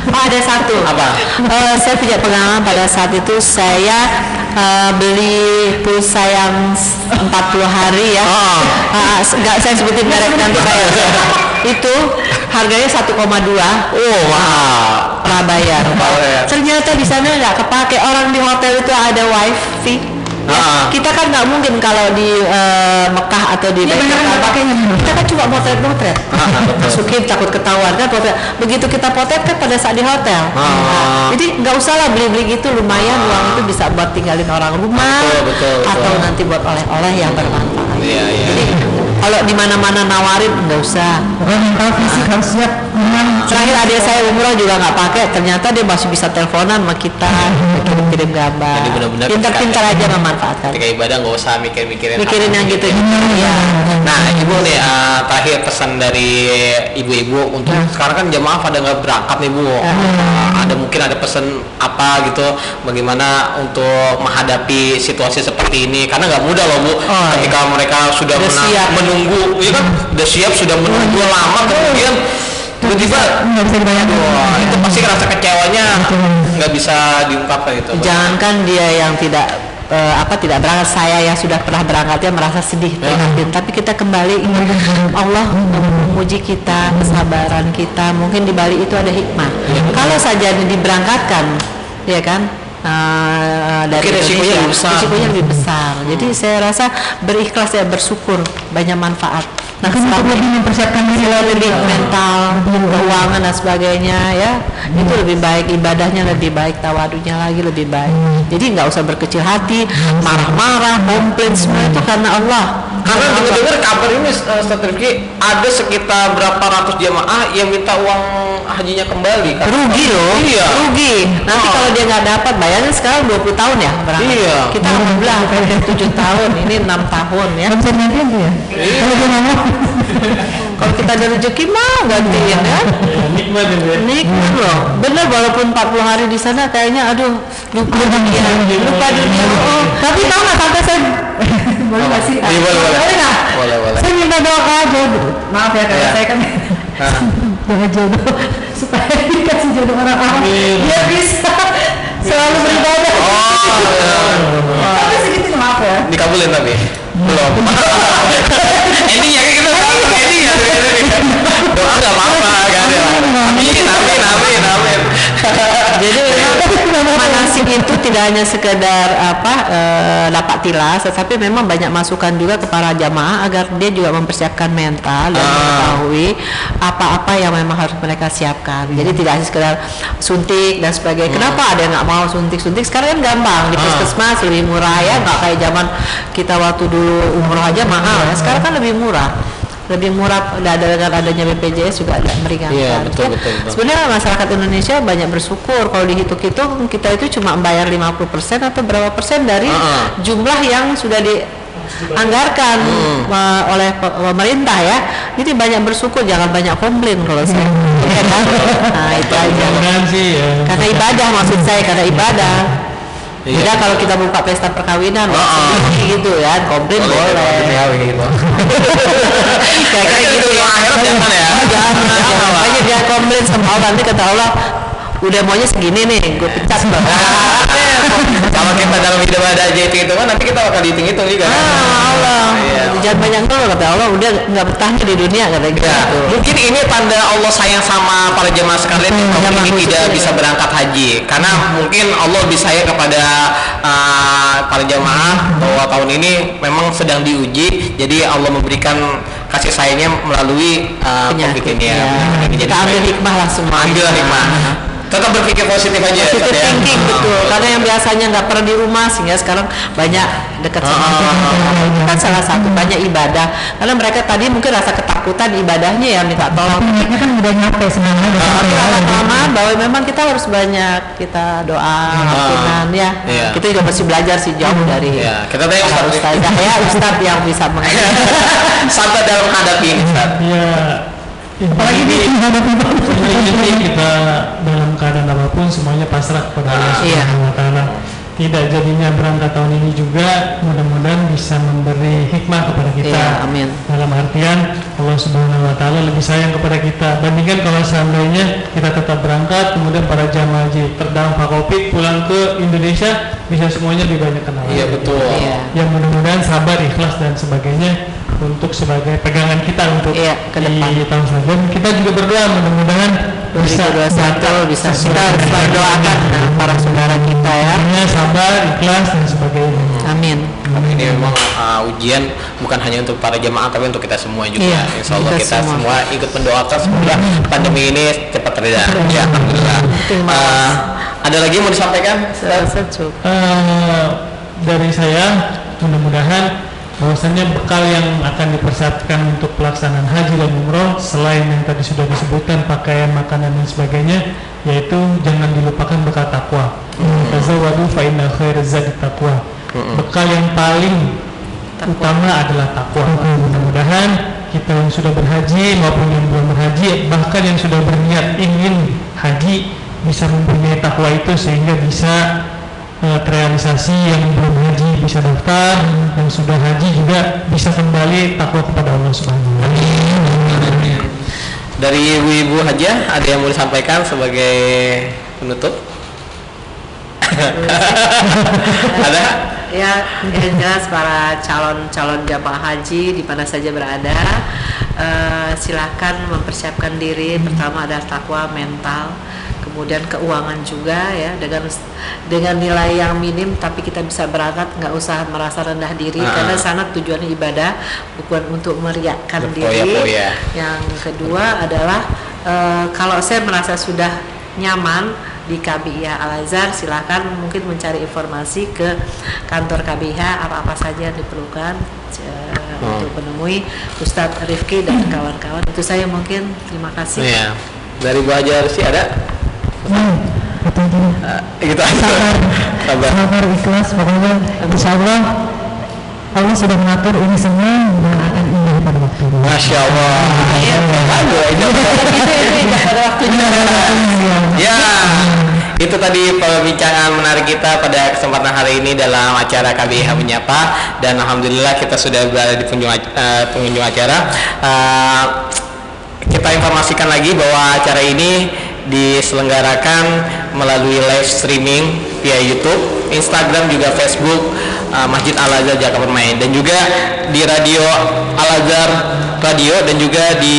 Oh, ada satu. Apa? Eh, saya punya pengalaman pada saat itu saya eh, beli pulsa yang s- 40 hari ya. Oh. Ah, s- nggak saya sebutin merek nanti bayar. itu harganya 1,2 Oh, wow. pernah bayar. bayar. Ternyata di sana nggak kepake orang di hotel itu ada wifi. Ya, kita kan nggak mungkin kalau di eh, Mekah atau di Iya, pakainya, bener. kita kan cuma potret-potret. Masukin takut ketahuan kan potret. Begitu kita potret kan pada saat di hotel. Ah. Nah, jadi nggak usah lah beli-beli gitu lumayan uang itu bisa buat tinggalin orang rumah Betul, betul, betul. atau nanti buat oleh-oleh yang bermanfaat. Iya, iya. Jadi kalau di mana-mana nawarin nggak usah. Pokoknya mental fisik harus siap Terakhir adik saya umroh juga nggak pakai, ternyata dia masih bisa teleponan sama kita, kirim-kirim gambar. Jadi benar-benar Pintar-pintar aja memanfaatkan. Ketika ibadah nggak usah mikir-mikirin. Mikirin yang gitu. ya. Iya. Nah, ibu nih eh, terakhir pesan dari ibu-ibu untuk sekarang kan jemaah pada nggak berangkat nih bu. Eh, ada mungkin ada pesan apa gitu, bagaimana untuk menghadapi situasi seperti ini? Karena nggak mudah loh bu. Oh, Ketika mereka sudah siap. menunggu, ya kan, udah siap sudah menunggu lama kemudian tiba-tiba nggak bisa dibayangkan. Wah, itu pasti rasa kecewanya. Nggak bisa diungkapkan. Bu. Jangankan dia yang tidak eh, apa tidak berangkat saya yang sudah pernah berangkatnya merasa sedih prihatin tapi kita kembali ingat Allah memuji kita kesabaran kita. Mungkin di balik itu ada hikmah. Kalau saja diberangkatkan ya kan eh, dari Mungkin Indonesia, lebih besar. lebih besar. Jadi saya rasa berikhlas ya bersyukur. Banyak manfaat nah Mungkin untuk lebih mempersiapkan diri lebih mental, keuangan dan sebagainya ya itu lebih baik ibadahnya lebih baik tawadunya lagi lebih baik. Jadi nggak usah berkecil hati marah-marah komplain semua itu karena Allah. Karena dengar-dengar kabar ini uh, Ustaz Rifki ada sekitar berapa ratus jamaah yang minta uang hajinya kembali kan? rugi loh. Iya. rugi. Nanti Oh. kalau dia nggak dapat bayarnya sekarang 20 tahun ya berangkat Iya. kita alhamdulillah 7 tahun ini enam tahun ya. Gantiin tuh ya? Iya. kalau dia nggak kalau kita ada rezeki mau gantiin ya Ya, nikmat ya ya. nikmat loh. Bener walaupun 40 hari di sana kayaknya aduh lupa dunia. lupa dunia. Oh tapi tahu nggak sampai saya boleh nggak sih? Iya, boleh, boleh. Boleh, boleh. saya minta doa jodoh maaf ya karena Iya. saya kan doa jodoh. Supaya dikasih jodoh orang-orang biar bisa selalu beribadah. Oh, tapi segitu maaf ya. Dikabulin tapi belum. Endingnya kayak gitu. Endingnya doa nggak apa-apa kan ya. Amin, amin, amin, amin. Jadi manasik itu tidak hanya sekedar apa eh, dapat tilas, tetapi memang banyak masukan juga kepada jamaah agar dia juga mempersiapkan mental dan Ah. mengetahui apa-apa yang memang harus mereka siapkan. Jadi tidak hanya sekedar suntik dan sebagainya. Kenapa ada yang nggak mau suntik-suntik? Sekarang kan gampang di Ah. puskesmas lebih murah ya, nggak kayak zaman kita waktu dulu umroh aja mahal. ya. Sekarang kan lebih murah lebih murah ada dengan adanya BPJS juga agak meringankan. Iya, betul, Ya, betul, betul. Sebenarnya masyarakat Indonesia banyak bersyukur kalau dihitung-hitung kita itu cuma bayar 50% atau berapa persen dari Ah. jumlah yang sudah dianggarkan Hmm. eh, oleh pe- pemerintah ya. Jadi banyak bersyukur, jangan banyak komplain kalau saya. Ya kan? Nah, itu aja. Ya. Karena ibadah maksud saya karena ibadah. Iya. Beda kalau kita buka pesta perkawinan, Ah, ah. gitu ya, komplain boleh. Boleh, gitu. Kayak gitu ya. jangan ya. Jangan. Makanya dia komplain sama Allah nanti kata Allah udah maunya segini nih, gue pecat. Kalau kita dalam hidup ada aja itu itu kan nanti kita bakal dihitung-hitung juga. Ah, Allah, Iya. jangan banyak ngeluh kata Allah udah nggak betah di dunia kata gitu. Ya, mungkin ini tanda Allah sayang sama para jemaah sekalian yang tahun jamaah ini tidak ini. bisa berangkat haji karena mungkin Allah lebih sayang kepada uh, para jemaah bahwa tahun ini memang sedang diuji jadi Allah memberikan kasih sayangnya melalui uh, Penyakit, ini ya. ya. Kita ambil hikmah lah semua. ambil hikmah tetap berpikir positif aja Positive ya. thinking betul. Karena yang biasanya nggak pernah di rumah sehingga sekarang banyak dekat sama Ah, ah, ah, Itu kan salah satu banyak ibadah. Karena mereka tadi mungkin rasa ketakutan ibadahnya ya minta tolong. Niatnya kan udah nyampe sebenarnya udah Tapi sampai ya. lama-lama bahwa memang kita harus banyak kita doa, ampunan ya. Iya. Kita juga masih belajar sih jauh dari Ya, kita tanya Ustaz. ya ustaz yang bisa mengajar. sabar dalam menghadapi ini Ustaz. Ya, apalagi intinya kita dalam keadaan apa pun semuanya pasrah kepada Allah Iya. Subhanahu wa taala. Tidak jadinya berangkat tahun ini juga mudah-mudahan bisa memberi hikmah kepada kita. Iya, amin. Dalam artian Allah Subhanahu wa taala lebih sayang kepada kita. Bandingkan kalau seandainya kita tetap berangkat kemudian para jamaah haji terdampak Covid pulang ke Indonesia bisa semuanya lebih banyak kenal. Iya betul. Iya. Yang mudah-mudahan sabar, ikhlas dan sebagainya untuk sebagai pegangan kita untuk Iya, ke depan. di tahun selanjutnya. Kita juga berdoa mudah-mudahan bisa 2021 bisa kita harus doakan nah, para saudara kita ya. Artinya sabar, ikhlas dan sebagainya. Amin. Tapi ini memang uh, ujian bukan hanya untuk para jemaah tapi untuk kita semua juga. Iya, Insya Allah kita kita, semua. semua. ikut mendoakan semoga pandemi ini cepat reda. Ya, alhamdulillah. Uh, ada lagi yang mau disampaikan? Eh, dari saya mudah-mudahan bahwasannya bekal yang akan dipersiapkan untuk pelaksanaan haji dan umroh selain yang tadi sudah disebutkan pakaian, makanan dan sebagainya yaitu jangan dilupakan bekal takwa. Tazawwadu fa inna khairaz zadi taqwa. Bekal yang paling utama adalah takwa. Mudah-mudahan kita yang sudah berhaji maupun yang belum berhaji bahkan yang sudah berniat ingin haji bisa mempunyai takwa itu sehingga bisa eh, terrealisasi yang belum haji bisa daftar yang sudah haji juga bisa kembali takwa kepada Allah Subhanahu wa taala. Dari ibu-ibu aja ada yang mau disampaikan sebagai penutup? ada? ya yang jelas para calon-calon jamaah haji di mana saja berada eh, silakan mempersiapkan diri pertama adalah takwa mental kemudian keuangan juga ya dengan dengan nilai yang minim tapi kita bisa berangkat nggak usah merasa rendah diri Ah. karena sana tujuannya ibadah bukan untuk meriakkan diri Berfoya-foya. yang kedua adalah eh, kalau saya merasa sudah nyaman di KBIH Al Azhar silakan mungkin mencari informasi ke kantor KBIH apa-apa saja yang diperlukan eh, Hmm. untuk menemui Ustadz Rifki dan kawan-kawan itu saya mungkin terima kasih Iya. Dari Bu Hajar sih ada? Hmm, betul betul. Eh, gitu aja. Sabar. Sabar ikhlas pokoknya insya Allah Allah sudah mengatur ini semua dan akan indah pada waktunya. Masya Allah. Aduh, ini pada waktunya Ya, itu tadi perbincangan menarik kita pada kesempatan hari ini dalam acara KBIH Menyapa dan alhamdulillah kita sudah berada di pengunjung, ac- eh, pengunjung acara. Eh, kita informasikan lagi bahwa acara ini diselenggarakan melalui live streaming via YouTube, Instagram juga Facebook eh, Masjid Al Azhar Jakarta Permai dan juga di radio Al Azhar Radio dan juga di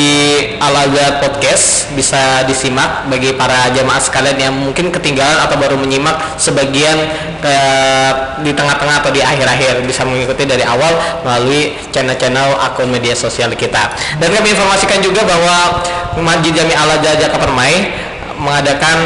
Al Azhar Podcast bisa disimak bagi para jamaah sekalian yang mungkin ketinggalan atau baru menyimak sebagian eh, di tengah-tengah atau di akhir-akhir bisa mengikuti dari awal melalui channel-channel akun media sosial kita. Dan kami informasikan juga bahwa Masjid Jami Al Azhar Jakarta Permai mengadakan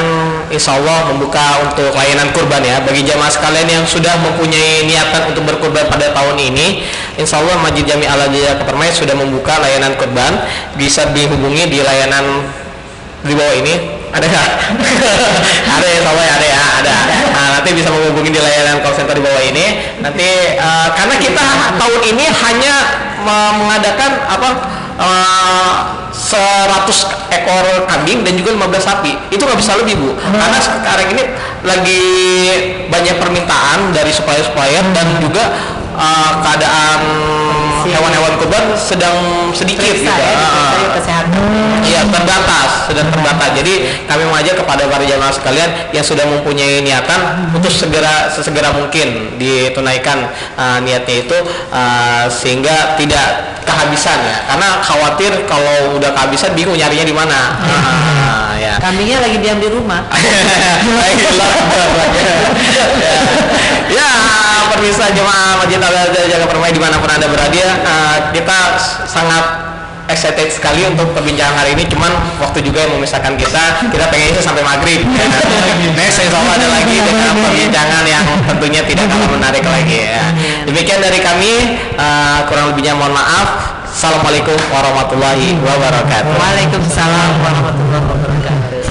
insya Allah membuka untuk layanan kurban ya. Bagi jamaah sekalian yang sudah mempunyai niatan untuk berkurban pada tahun ini insya Allah Masjid Jami Al Azhar Permai sudah membuka layanan kurban. Bisa dihubungi di layanan di bawah ini. Ada nggak? ada ya Allah ya, ada ya ada. Nah, nanti bisa menghubungi di layanan call center di bawah ini. Nanti eh, karena kita tahun ini hanya me- mengadakan apa eh, 100 ekor kambing dan juga 15 sapi. Itu nggak bisa lebih bu. Karena sekarang ini lagi banyak permintaan dari supplier-supplier dan juga eh, keadaan hewan-hewan kurban sedang sedikit Periksa gitu ya, Ah. yuk kesehatan Iya terbatas, sedang terbatas. Jadi kami mengajak kepada para jamaah sekalian yang sudah mempunyai niatan untuk segera sesegera mungkin ditunaikan uh, niatnya itu uh, sehingga tidak kehabisan ya. Karena khawatir kalau udah kehabisan bingung nyarinya di mana. Ah, ya. kambingnya lagi diam di rumah Baiklah. ya, pemirsa jemaah Masjid Al Azhar Jaga Permai di mana pun anda berada, eh, kita sangat excited sekali untuk perbincangan hari ini. Cuman waktu juga yang memisahkan kita, kita pengennya sampai maghrib. Next, insya Allah ada lagi dengan perbincangan yang tentunya tidak kalah menarik lagi. Ya. Demikian dari kami, eh, kurang lebihnya mohon maaf. Assalamualaikum warahmatullahi wabarakatuh. Waalaikumsalam warahmatullahi wabarakatuh